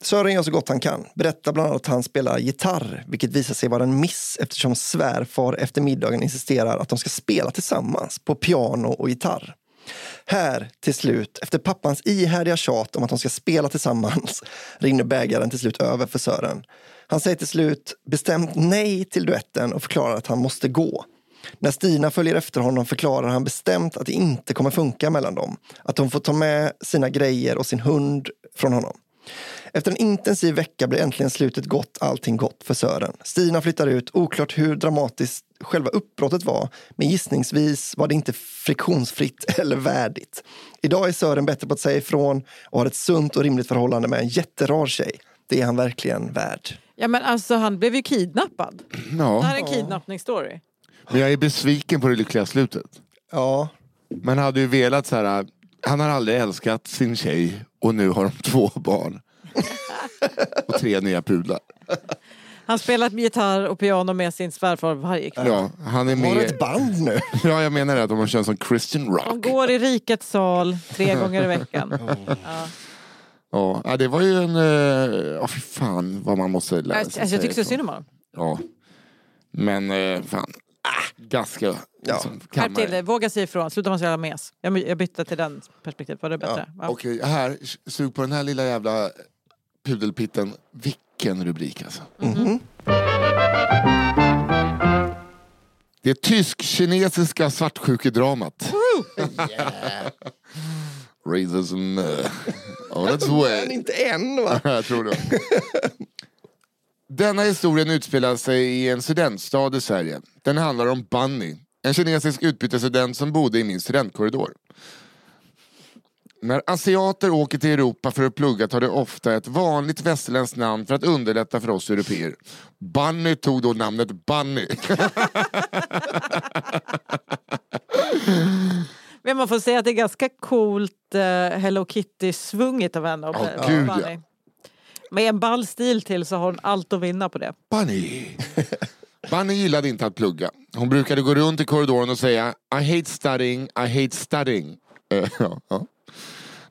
Sören gör så gott han kan. Berättar bland annat att han spelar gitarr, vilket visar sig vara en miss eftersom svärfar efter middagen insisterar att de ska spela tillsammans på piano och gitarr. Här, till slut, efter pappans ihärdiga tjat om att de ska spela tillsammans, [laughs] rinner bägaren till slut över för Sören. Han säger till slut bestämt nej till duetten och förklarar att han måste gå. När Stina följer efter honom förklarar han bestämt att det inte kommer funka mellan dem. Att hon får ta med sina grejer och sin hund från honom. Efter en intensiv vecka blir äntligen slutet gott, allting gott för Sören. Stina flyttar ut, oklart hur dramatiskt själva uppbrottet var, men gissningsvis var det inte friktionsfritt [laughs] eller värdigt. Idag är Sören bättre på att säga ifrån och har ett sunt och rimligt förhållande med en jätterar tjej. Det är han verkligen värd. Ja men alltså han blev ju kidnappad. [clears throat] Det Ja, här är en kidnappningsstory. men jag är besviken på det lyckliga slutet. Ja, Man hade ju velat så här, han har aldrig älskat sin tjej och nu har de två barn. [laughs] och tre nya pudlar. Han spelar gitarr och piano med sin svärfar varje kväll. Ja, han är har med. ett band nu. [laughs] Ja, jag menar det, att de känns som Christian De rock. går i rikets sal tre gånger i veckan. [laughs] Ja. Ja, ja, det var ju en... eh, Ja, fy fan vad man måste lära Alltså, sig. jag tycker så synd om honom. Ja. Men eh, fan, ganska... Ja. Liksom, Skärp till dig, våga säga ifrån, sluta vara så jävla mes. Jag, jag bytte till den perspektivet, var det bättre? Ja. Okej, här, sug på den här lilla jävla pudelpitten. Vilken rubrik alltså. Mhm. Det tysk-kinesiska svartsjukedramat. [laughs] Racism uh, on its [laughs] Men way. inte än va? [laughs] Jag tror det. Denna historien utspelar sig i en studentstad i Sverige. Den handlar om Bunny, en kinesisk utbytesstudent som bodde i min studentkorridor. När asiater åker till Europa för att plugga tar det ofta ett vanligt västerländskt namn för att underlätta för oss europeer. Bunny tog då namnet Bunny. Men man får säga att det är ganska coolt eh, Hello Kitty-svunget av henne. och Ja, Bunny. gud, ja. Med en ball stil till så har hon allt att vinna på det. Bunny. Bunny gillade inte att plugga. Hon brukade gå runt i korridoren och säga I hate studying, I hate studying. Eh, [laughs] ja, ja.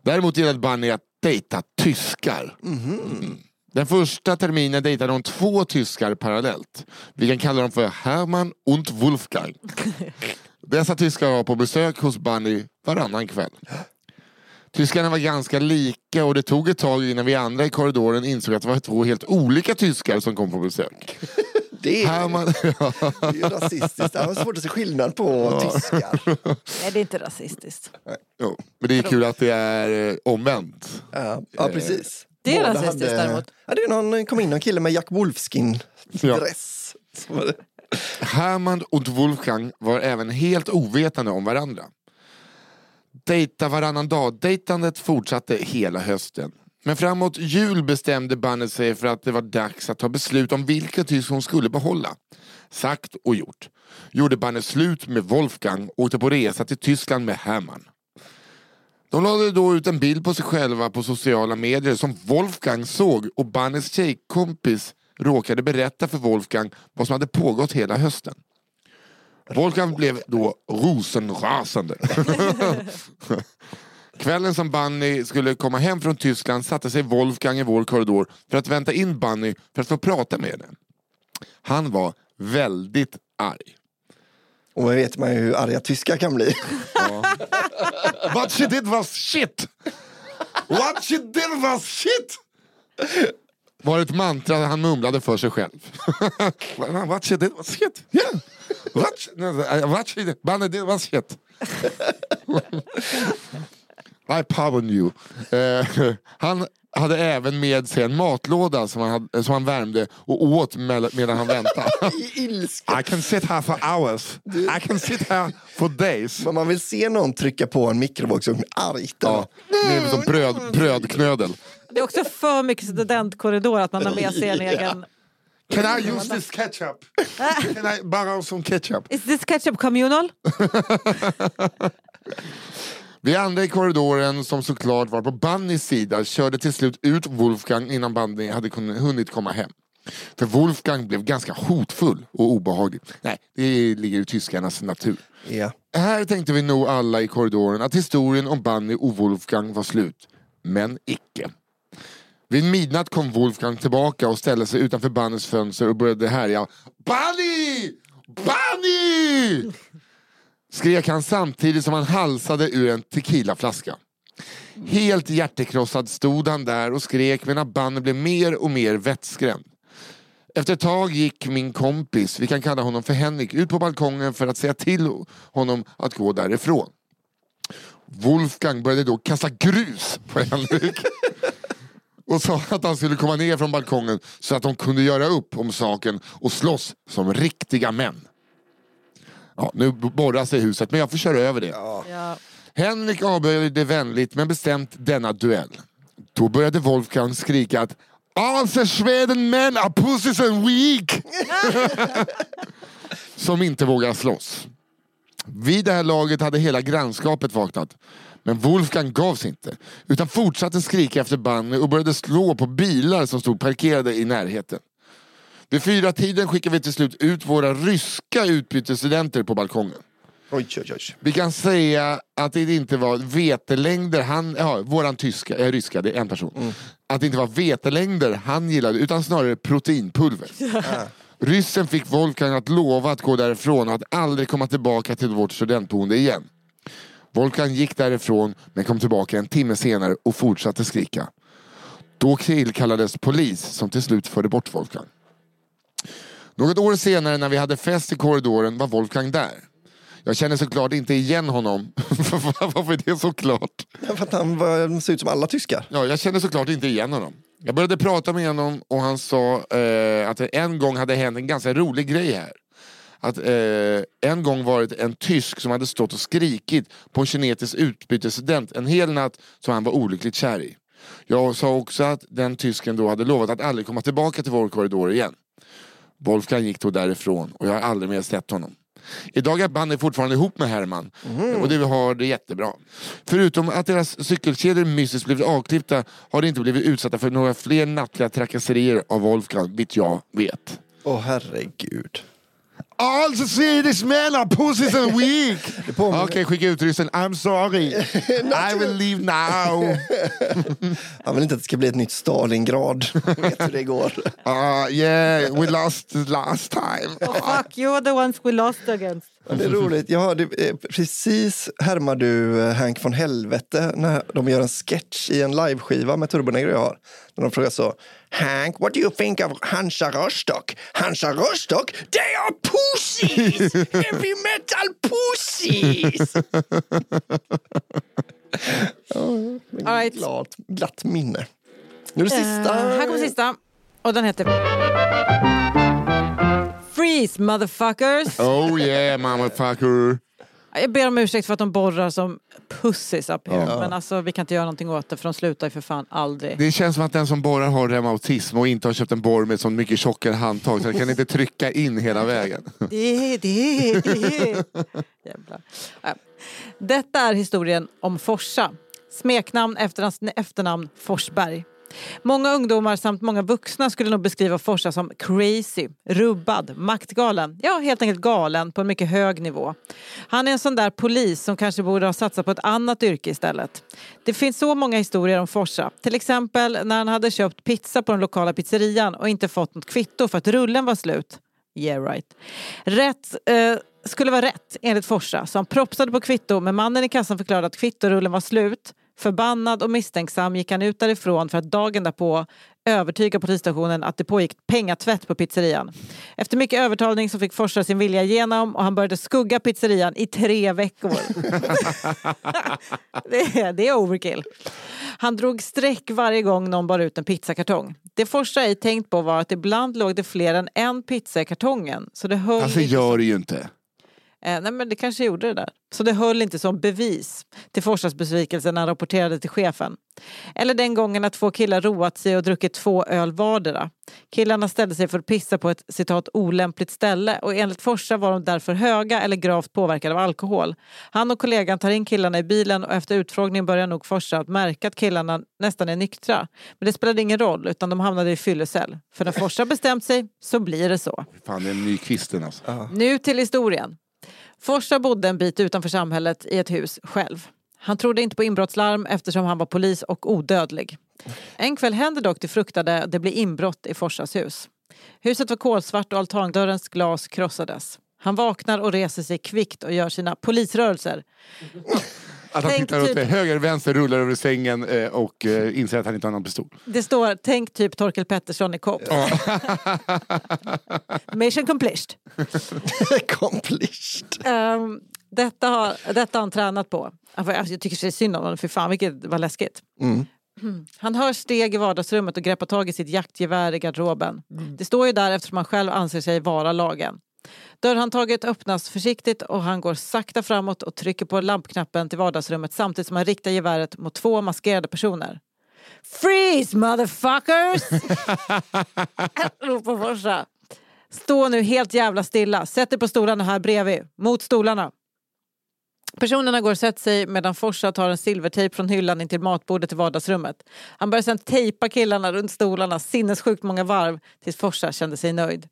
Däremot gillade Bunny att dejta tyskar. Mm. Den första terminen dejtade hon två tyskar parallellt. Vi kan kalla dem för Hermann und Wolfgang. [laughs] Dessa tyskar var på besök hos Bunny varannan kväll. Tyskarna var ganska lika och det tog ett tag innan vi andra i korridoren insåg att det var två helt olika tyskar som kom på besök. [laughs] Det är, Hermann, [laughs] det är ju rasistiskt. Det är svårt att se skillnad på tyskar. Nej, det är inte rasistiskt. Jo, men det är kul att det är eh, omvänt. Ja, ja precis. Det är Båda rasistiskt däremot. Ja, det är någon, kom in någon kille med Jack Ja. Wolfskin-dress. Det. Hermann och Wolfgang var även helt ovetande om varandra. Dejta varannan dag. Dejtandet fortsatte hela hösten. Men framåt jul bestämde bandet sig för att det var dags att ta beslut om vilka tysk hon skulle behålla. Sagt och gjort. Gjorde bandet slut med Wolfgang och åkte på resa till Tyskland med Hermann. De lade då ut en bild på sig själva på sociala medier som Wolfgang såg och bandets tjejkompis råkade berätta för Wolfgang vad som hade pågått hela hösten. Wolfgang blev då rosenrasande. [laughs] Kvällen som Bunny skulle komma hem från Tyskland satte sig Wolfgang i vår korridor för att vänta in Bunny för att få prata med henne. Han var väldigt arg. Och då vet man ju hur arga tyskar kan bli. What she did was shit! What she did was shit! Var ett mantra han mumlade för sig själv. [laughs] What she did was shit! Yeah! Did, Bunny did was shit. I pardon you. Eh, han hade även med sig en matlåda som han, hade, som han värmde och åt med, medan han väntade. [laughs] I ilska. I can sit here for hours. I can sit here for days. Men man vill se någon trycka på en mikrovågsugn argt. Ja, med som bröd, brödknödel. Det är också för mycket studentkorridor att man har med sig en [laughs] egen... Can I use this ketchup? Can I borrow some ketchup? Is this ketchup communal? [laughs] Vi andra i korridoren som såklart var på Bunnys sida körde till slut ut Wolfgang innan Bunny hade hunnit komma hem. För Wolfgang blev ganska hotfull och obehaglig. Nej, det ligger i tyskarnas natur. Ja. Här tänkte vi nog alla i korridoren att historien om Bunny och Wolfgang var slut. Men icke. Vid midnatt kom Wolfgang tillbaka och ställde sig utanför Bunnys fönster och började härja. Bunny! Bunny! Skrek han samtidigt som han halsade ur en tequilaflaska. Helt hjärtekrossad stod han där och skrek medan Bunny blev mer och mer vettskrämd. Efter ett tag gick min kompis, vi kan kalla honom för Henrik, ut på balkongen för att säga till honom att gå därifrån. Wolfgang började då kasta grus på Henrik och sa att han skulle komma ner från balkongen så att de kunde göra upp om saken och slåss som riktiga män. Ja, nu borras det i huset, men jag får köra över det. Ja. Henrik avböjde vänligt men bestämt denna duell. Då började Wolfgang skrika att All the Sweden men are pussies and weak! [laughs] Som inte vågar slåss. Vid det här laget hade hela grannskapet vaknat. Men Wolfgang gav sig inte. Utan fortsatte skrika efter Bunny och började slå på bilar som stod parkerade i närheten. Vid fyra tiden skickade vi till slut ut våra ryska utbytesstudenter på balkongen. Oj, oj, oj. Vi kan säga att det inte var vetelängder han, ja, våran tyska, äh, ryska, det är en person. Att det inte var vetelängder han gillade utan snarare proteinpulver. Ryssen fick Wolfgang att lova att gå därifrån och att aldrig komma tillbaka till vårt studentboende igen. Wolfgang gick därifrån men kom tillbaka en timme senare och fortsatte skrika. Då tillkallades polis som till slut förde bort Wolfgang. Något år senare när vi hade fest i korridoren var Wolfgang där. Jag känner såklart inte igen honom. [laughs] Varför är det såklart? Ja, För att han var, ser ut som alla tyskar. Ja, jag känner såklart inte igen honom. Jag började prata med honom och han sa eh, att det en gång hade hänt en ganska rolig grej här. Att eh, en gång varit en tysk som hade stått och skrikit på en kinesisk utbytesstudent en hel natt som han var olyckligt kär i. Jag sa också att den tysken då hade lovat att aldrig komma tillbaka till vår korridor igen. Wolfgang gick då därifrån och jag har aldrig mer sett honom. Idag är bandet fortfarande ihop med Herman och det har det jättebra. Förutom att deras cykelkedjor mystiskt blivit avklippta har de inte blivit utsatta för några fler nattliga trakasserier av Wolfgang, vitt jag vet. Åh herregud. All the Swedish men are pussies and weak! Okej, påminner- skicka ut ryssen. I'm sorry. [laughs] I will leave now. [laughs] Han vill inte att det ska bli ett nytt Stalingrad. [laughs] Vet hur det går. Uh, yeah, we lost last time. Fuck, you're the ones we lost against. Ja, det är roligt. Jag hörde, eh, precis härmar du eh, Hank von Helvete när de gör en sketch i en liveskiva med Turbonegro jag har. När de frågar så. Hank, what do you think of Hansa Rostock? Hansa Rostock, they are pussies! Heavy metal pussies! [laughs] All right. Glatt, glatt minne. Nu är det sista. Eh, här kommer sista. Och den heter... Freeze motherfuckers! Oh yeah, motherfucker. Jag ber om ursäkt för att de borrar som up here. Ja. Men alltså, vi kan inte göra någonting åt det för de slutar ju för fan aldrig. Det känns som att den som borrar har reumatism och inte har köpt en borr med så mycket tjockare handtag så den kan inte trycka in hela vägen. [laughs] Det, det, det. Jävlar. Ja. Detta är historien om Forsa. Smeknamn efter hans efternamn Forsberg. Många ungdomar samt många vuxna skulle nog beskriva Forsa som crazy, rubbad, maktgalen. Ja, helt enkelt galen på en mycket hög nivå. Han är en sån där polis som kanske borde ha satsat på ett annat yrke istället. Det finns så många historier om Forsa. Till exempel när han hade köpt pizza på den lokala pizzerian och inte fått något kvitto för att rullen var slut. Yeah right. Rätt eh, skulle vara rätt enligt Forsa så han propsade på kvitto men mannen i kassan förklarade att kvittorullen var slut. Förbannad och misstänksam gick han ut därifrån för att dagen därpå övertyga polisstationen att det pågick pengatvätt på pizzerian. Efter mycket övertalning så fick Forsa sin vilja igenom och han började skugga pizzerian i tre veckor. [laughs] det, är, det är overkill. Han drog streck varje gång någon bar ut en pizzakartong. Det Forsa ej tänkt på var att ibland låg det fler än en pizza i kartongen. Så det höll Alltså gör det ju inte. Eh, nej men det kanske gjorde det där. Så det höll inte som bevis till Forsas besvikelse när han rapporterade till chefen. Eller den gången att två killar roat sig och druckit två öl vardera. Killarna ställde sig för att pissa på ett citat olämpligt ställe och enligt Forsa var de därför höga eller gravt påverkade av alkohol. Han och kollegan tar in killarna i bilen och efter utfrågning börjar nog Forsa att märka att killarna nästan är nyktra. Men det spelade ingen roll utan de hamnade i fyllecell. För när Forsa bestämt sig så blir det så. Fan, det är en ny kvisten alltså. Nu till historien. Forsa bodde en bit utanför samhället i ett hus själv. Han trodde inte på inbrottslarm eftersom han var polis och odödlig. En kväll händer dock det fruktade, det blir inbrott i Forsas hus. Huset var kolsvart och altandörrens glas krossades. Han vaknar och reser sig kvickt och gör sina polisrörelser. Att han Tänk tittar åt typ- höger, vänster, rullar över sängen eh, och eh, inser att han inte har någon pistol. Det står tänk typ Torkel Pettersson i Kopp. [laughs] Mission accomplished. Accomplished. [laughs] Ehm, detta, har, detta har han tränat på. Alltså, Jag tycker så synd om honom, för fan vilket var läskigt. Mm. [clears throat] Han hör steg i vardagsrummet och greppar tag i sitt jaktgevär i garderoben. Det står ju där eftersom han själv anser sig vara lagen. Dörrhandtaget öppnas försiktigt och han går sakta framåt och trycker på lampknappen till vardagsrummet samtidigt som han riktar geväret mot två maskerade personer. Freeze motherfuckers! [laughs] ropar Forsa. Stå nu helt jävla stilla. Sätt er på stolarna här bredvid. Mot stolarna. Personerna går och sätter sig medan Forsa tar en silvertejp från hyllan in till matbordet i vardagsrummet. Han börjar sedan tejpa killarna runt stolarna sinnessjukt många varv tills Forsa kände sig nöjd.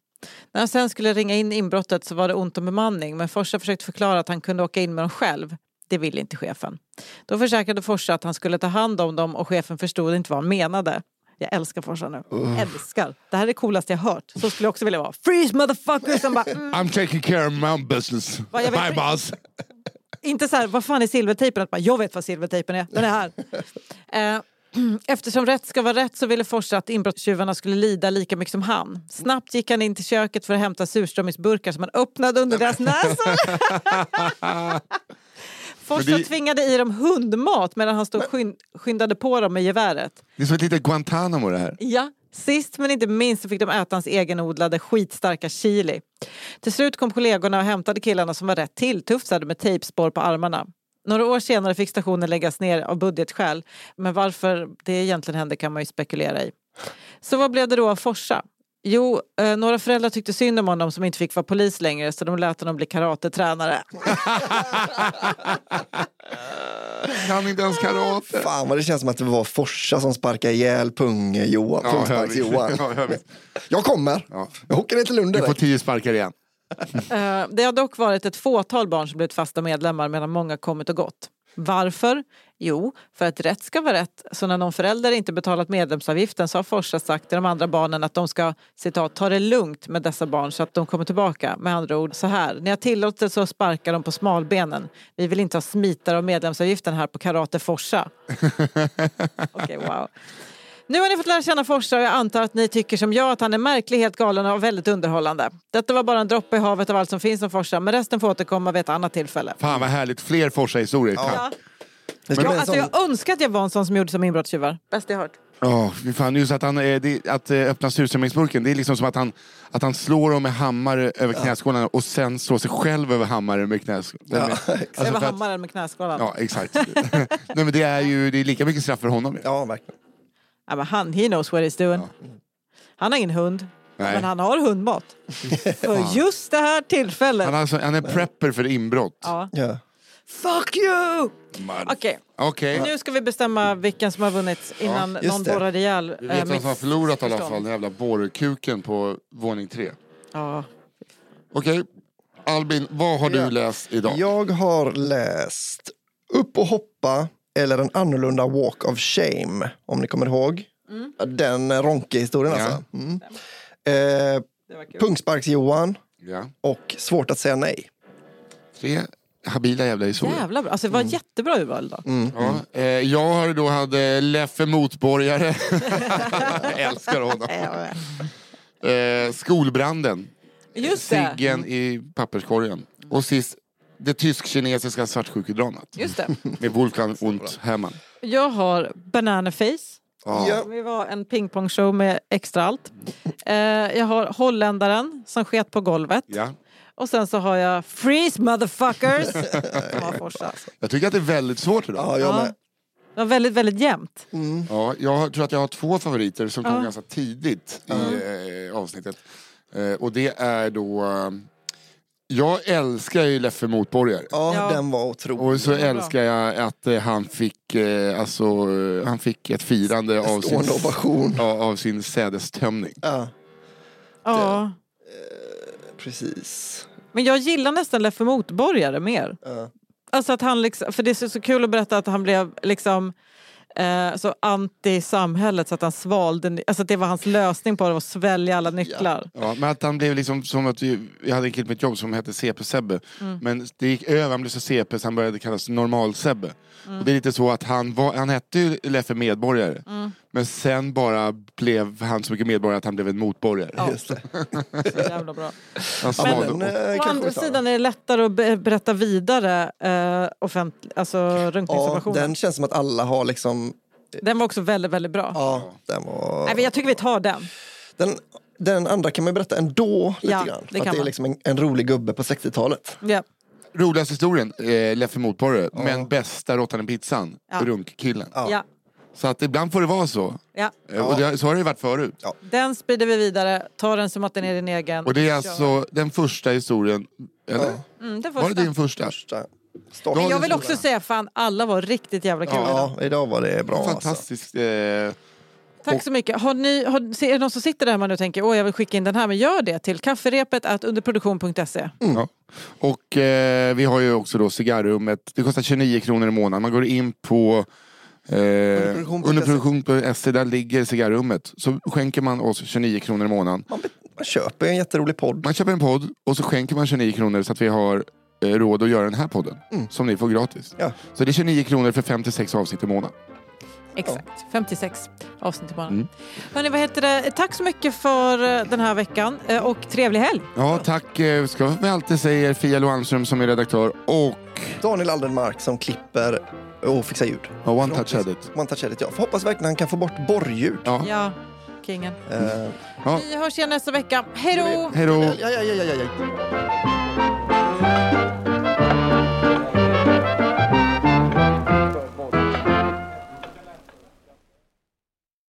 När han sen skulle ringa in inbrottet så var det ont om bemanning men Forsa försökte förklara att han kunde åka in med dem själv. Det ville inte chefen. Då försäkrade Forsa att han skulle ta hand om dem och chefen förstod inte vad han menade. Jag älskar Forsa nu. Älskar. Det här är det coolaste jag hört. Så skulle jag också vilja vara. Freeze motherfuckers! Bara, mm. I'm taking care of my own business. Vad jag vet- Bye boss. Inte så här, vad fan är silvertejpen? Att bara, jag vet vad silvertejpen är, den är här. [laughs] Eh, [clears throat] Eftersom rätt ska vara rätt så ville Forsa att inbrottstjuvarna skulle lida lika mycket som han. Snabbt gick han in till köket för att hämta surströmmingsburkar som han öppnade under deras näsor. [laughs] Forsa det- tvingade i dem hundmat medan han stod och skyn- skyndade på dem med geväret. Det är som ett litet Guantanamo det här. Ja, sist men inte minst fick de äta hans egenodlade skitstarka chili. Till slut kom kollegorna och hämtade killarna som var rätt tilltufsade med tejpspår på armarna. Några år senare fick stationen läggas ner av budgetskäl. Men varför det egentligen hände kan man ju spekulera i. Så vad blev det då av Forsa? Jo, eh, några föräldrar tyckte synd om honom som inte fick vara polis längre så de lät honom bli karatetränare. [laughs] Kan inte ens karate. Fan vad det känns som att det var Forsa som sparkade ihjäl Pung-Johan. Ja. Pungsparks-Johan. [laughs] Ja, jag vet. Jag kommer. Ja. Jag åker ner till Lund Du får direkt. tio sparkar igen. [laughs] Eh, Det har dock varit ett fåtal barn som blivit fasta medlemmar medan många kommit och gått. Varför? Jo, för att rätt ska vara rätt. Så när någon förälder inte betalat medlemsavgiften så har Forsa sagt till de andra barnen att de ska citat, ta det lugnt med dessa barn så att de kommer tillbaka. Med andra ord så här, när jag tillåter så sparkar de på smalbenen. Vi vill inte ha smitare av medlemsavgiften här på Karate Forsa. [laughs] Okej, wow. Nu har ni fått lära känna Forsa och jag antar att ni tycker som jag att han är märklig, helt galen och väldigt underhållande. Detta var bara en droppe i havet av allt som finns om Forsa, men resten får återkomma vid ett annat tillfälle. Fan vad härligt. Fler Forsa-historier. Ja. Tack. Det ska Ja, bli en alltså jag önskar att jag var en sån som gjorde som inbrottstjuvar. Bäst jag hört. Ja, fy fan. Just att, han, det, att eh, öppna surströmmingsburken, det är liksom som att han, att han slår dem med hammare över knäskålarna och sen slår sig själv över [laughs] hammaren med knäskålarna. Ja, Alltså, Över hammaren med knäskålan. Ja, exakt. [laughs] Nej, men det är ju det är lika mycket straff för honom. Ja, verkligen. Ja, men han, he knows what he's doing. Han har ingen hund, Nej. men han har hundmat. [laughs] För just det här tillfället. Han, är alltså, han är prepper för inbrott. Ja. Ja. Fuck you! Okej, Okej, nu ska vi bestämma vilken som har vunnit innan just någon det. borrar ihjäl vi vet vem mitt som har förlorat i alla fall. Den jävla borrkuken på våning tre. Ja. Okej, Albin, vad har du Ja. läst idag? Jag har läst Upp och hoppa eller en annorlunda walk of shame, om ni kommer ihåg. Den Ronke-historien Ja. alltså. Mm. Eh. Punksparks-Johan Ja. och Svårt att säga nej. Tre habila jävla historier. Jävla bra. Alltså, det var jättebra urval då. Ja, eh, jag har då hade Leffe Motborgare. [laughs] jag älskar honom. Eh, skolbranden. Just det. Ciggen i papperskorgen. Och sist, det tysk-kinesiska svartsjukedramat. Just det. [laughs] Med Wolfgang und Hermann. Jag har Banana Face. Ja. Vi var en pingpongshow med extra allt. Eh, jag har Holländaren som sket på golvet. Ja. Och sen så har jag Freeze motherfuckers. [laughs] som var Forsa. Jag tycker att det är väldigt svårt idag. Ja, jag med. Det var väldigt, väldigt jämnt. Ja, jag tror att jag har två favoriter som kom Ja. ganska tidigt i eh, avsnittet. Eh, och det är då... Eh, jag älskar ju Leffe Motborgare. Ja, Ja. den var otrolig. Och så älskar jag att eh, han fick, eh, alltså, eh, han fick ett firande av sin, ovation. ja, av sin sädestömning. Ja, Ja. precis. Men jag gillar nästan Leffe Motborgare mer. Ja. Alltså att han liksom, för det är så, så kul att berätta att han blev liksom eh, så anti samhället så att han svalde, alltså det var hans lösning på det, att svälja alla nycklar. Ja, men att han blev liksom som att vi, jag hade en kille på mitt jobb som hette CP-Sebbe. Mm. Men det gick över, han blev så CP så han började kallas normal-Sebbe. Mm. Och det är lite så att han, var, han hette ju Leffe Medborgare. Mm. Men sen bara blev han så mycket medborgare att han blev en motborgare. Ja. Just det. [laughs] Så jävla bra. Ja, men, upp. eh, Å andra sidan är det lättare att be- berätta vidare eh, offent- alltså Ja, runkningssituationen. den... den känns som att alla har liksom... var också väldigt, väldigt bra. Ja, den var... Nej, men jag tycker vi tar den. Den, den andra kan man ju berätta ändå lite Ja, grann. det För att kan det är liksom en, en rolig gubbe på 60-talet. Ja. Roligaste historien, eh, Leffe Motborgare. Men bästa råttan i pizzan, Ja. runkkillen. Ja. Ja. Så att ibland får det vara så. Ja. Eh, Och det, så har det varit förut. Den sprider vi vidare, ta den som att den är din egen. Och det är alltså den första historien, eller? Ja. Mm, den Var det första. din första? Första Ja, Men jag vill också säga, fan alla var riktigt jävla kul idag. Ja, idag var det bra. Alltså. Fantastiskt. Eh, Tack så mycket. Har ni, har, är det någon som sitter där hemma nu och tänker åh jag vill skicka in den här, men gör det till kafferepet at underproduktion.se. Ja. Och eh, vi har ju också då cigarrummet. Det kostar 29 kronor i månaden. Man går in på Underproduktion.se. underproduktion.se. Där ligger cigarrummet. Så skänker man oss 29 kronor i månaden. Man, man köper en jätterolig podd. Man köper en podd och så skänker man 29 kronor så att vi har eh, råd att göra den här podden. Mm. Som ni får gratis. Ja. Så det är 29 kronor för 56 avsnitt i månaden. Exakt, 56 avsnitt i månaden. Mm. Hörrni, vad heter det? Tack så mycket för eh, den här veckan eh, och trevlig helg. Ja, tack eh, ska vi alltid säga Fia Loanström som är redaktör och Daniel Aldenmark som klipper och fixa ljud. Ja, One Touch Edit. One Touch Edit, ja. För hoppas verkligen han kan få bort borrljud. Ja. Ja, kingen. Eh, Ja. Vi hörs igen nästa vecka. Hej då! Hej då!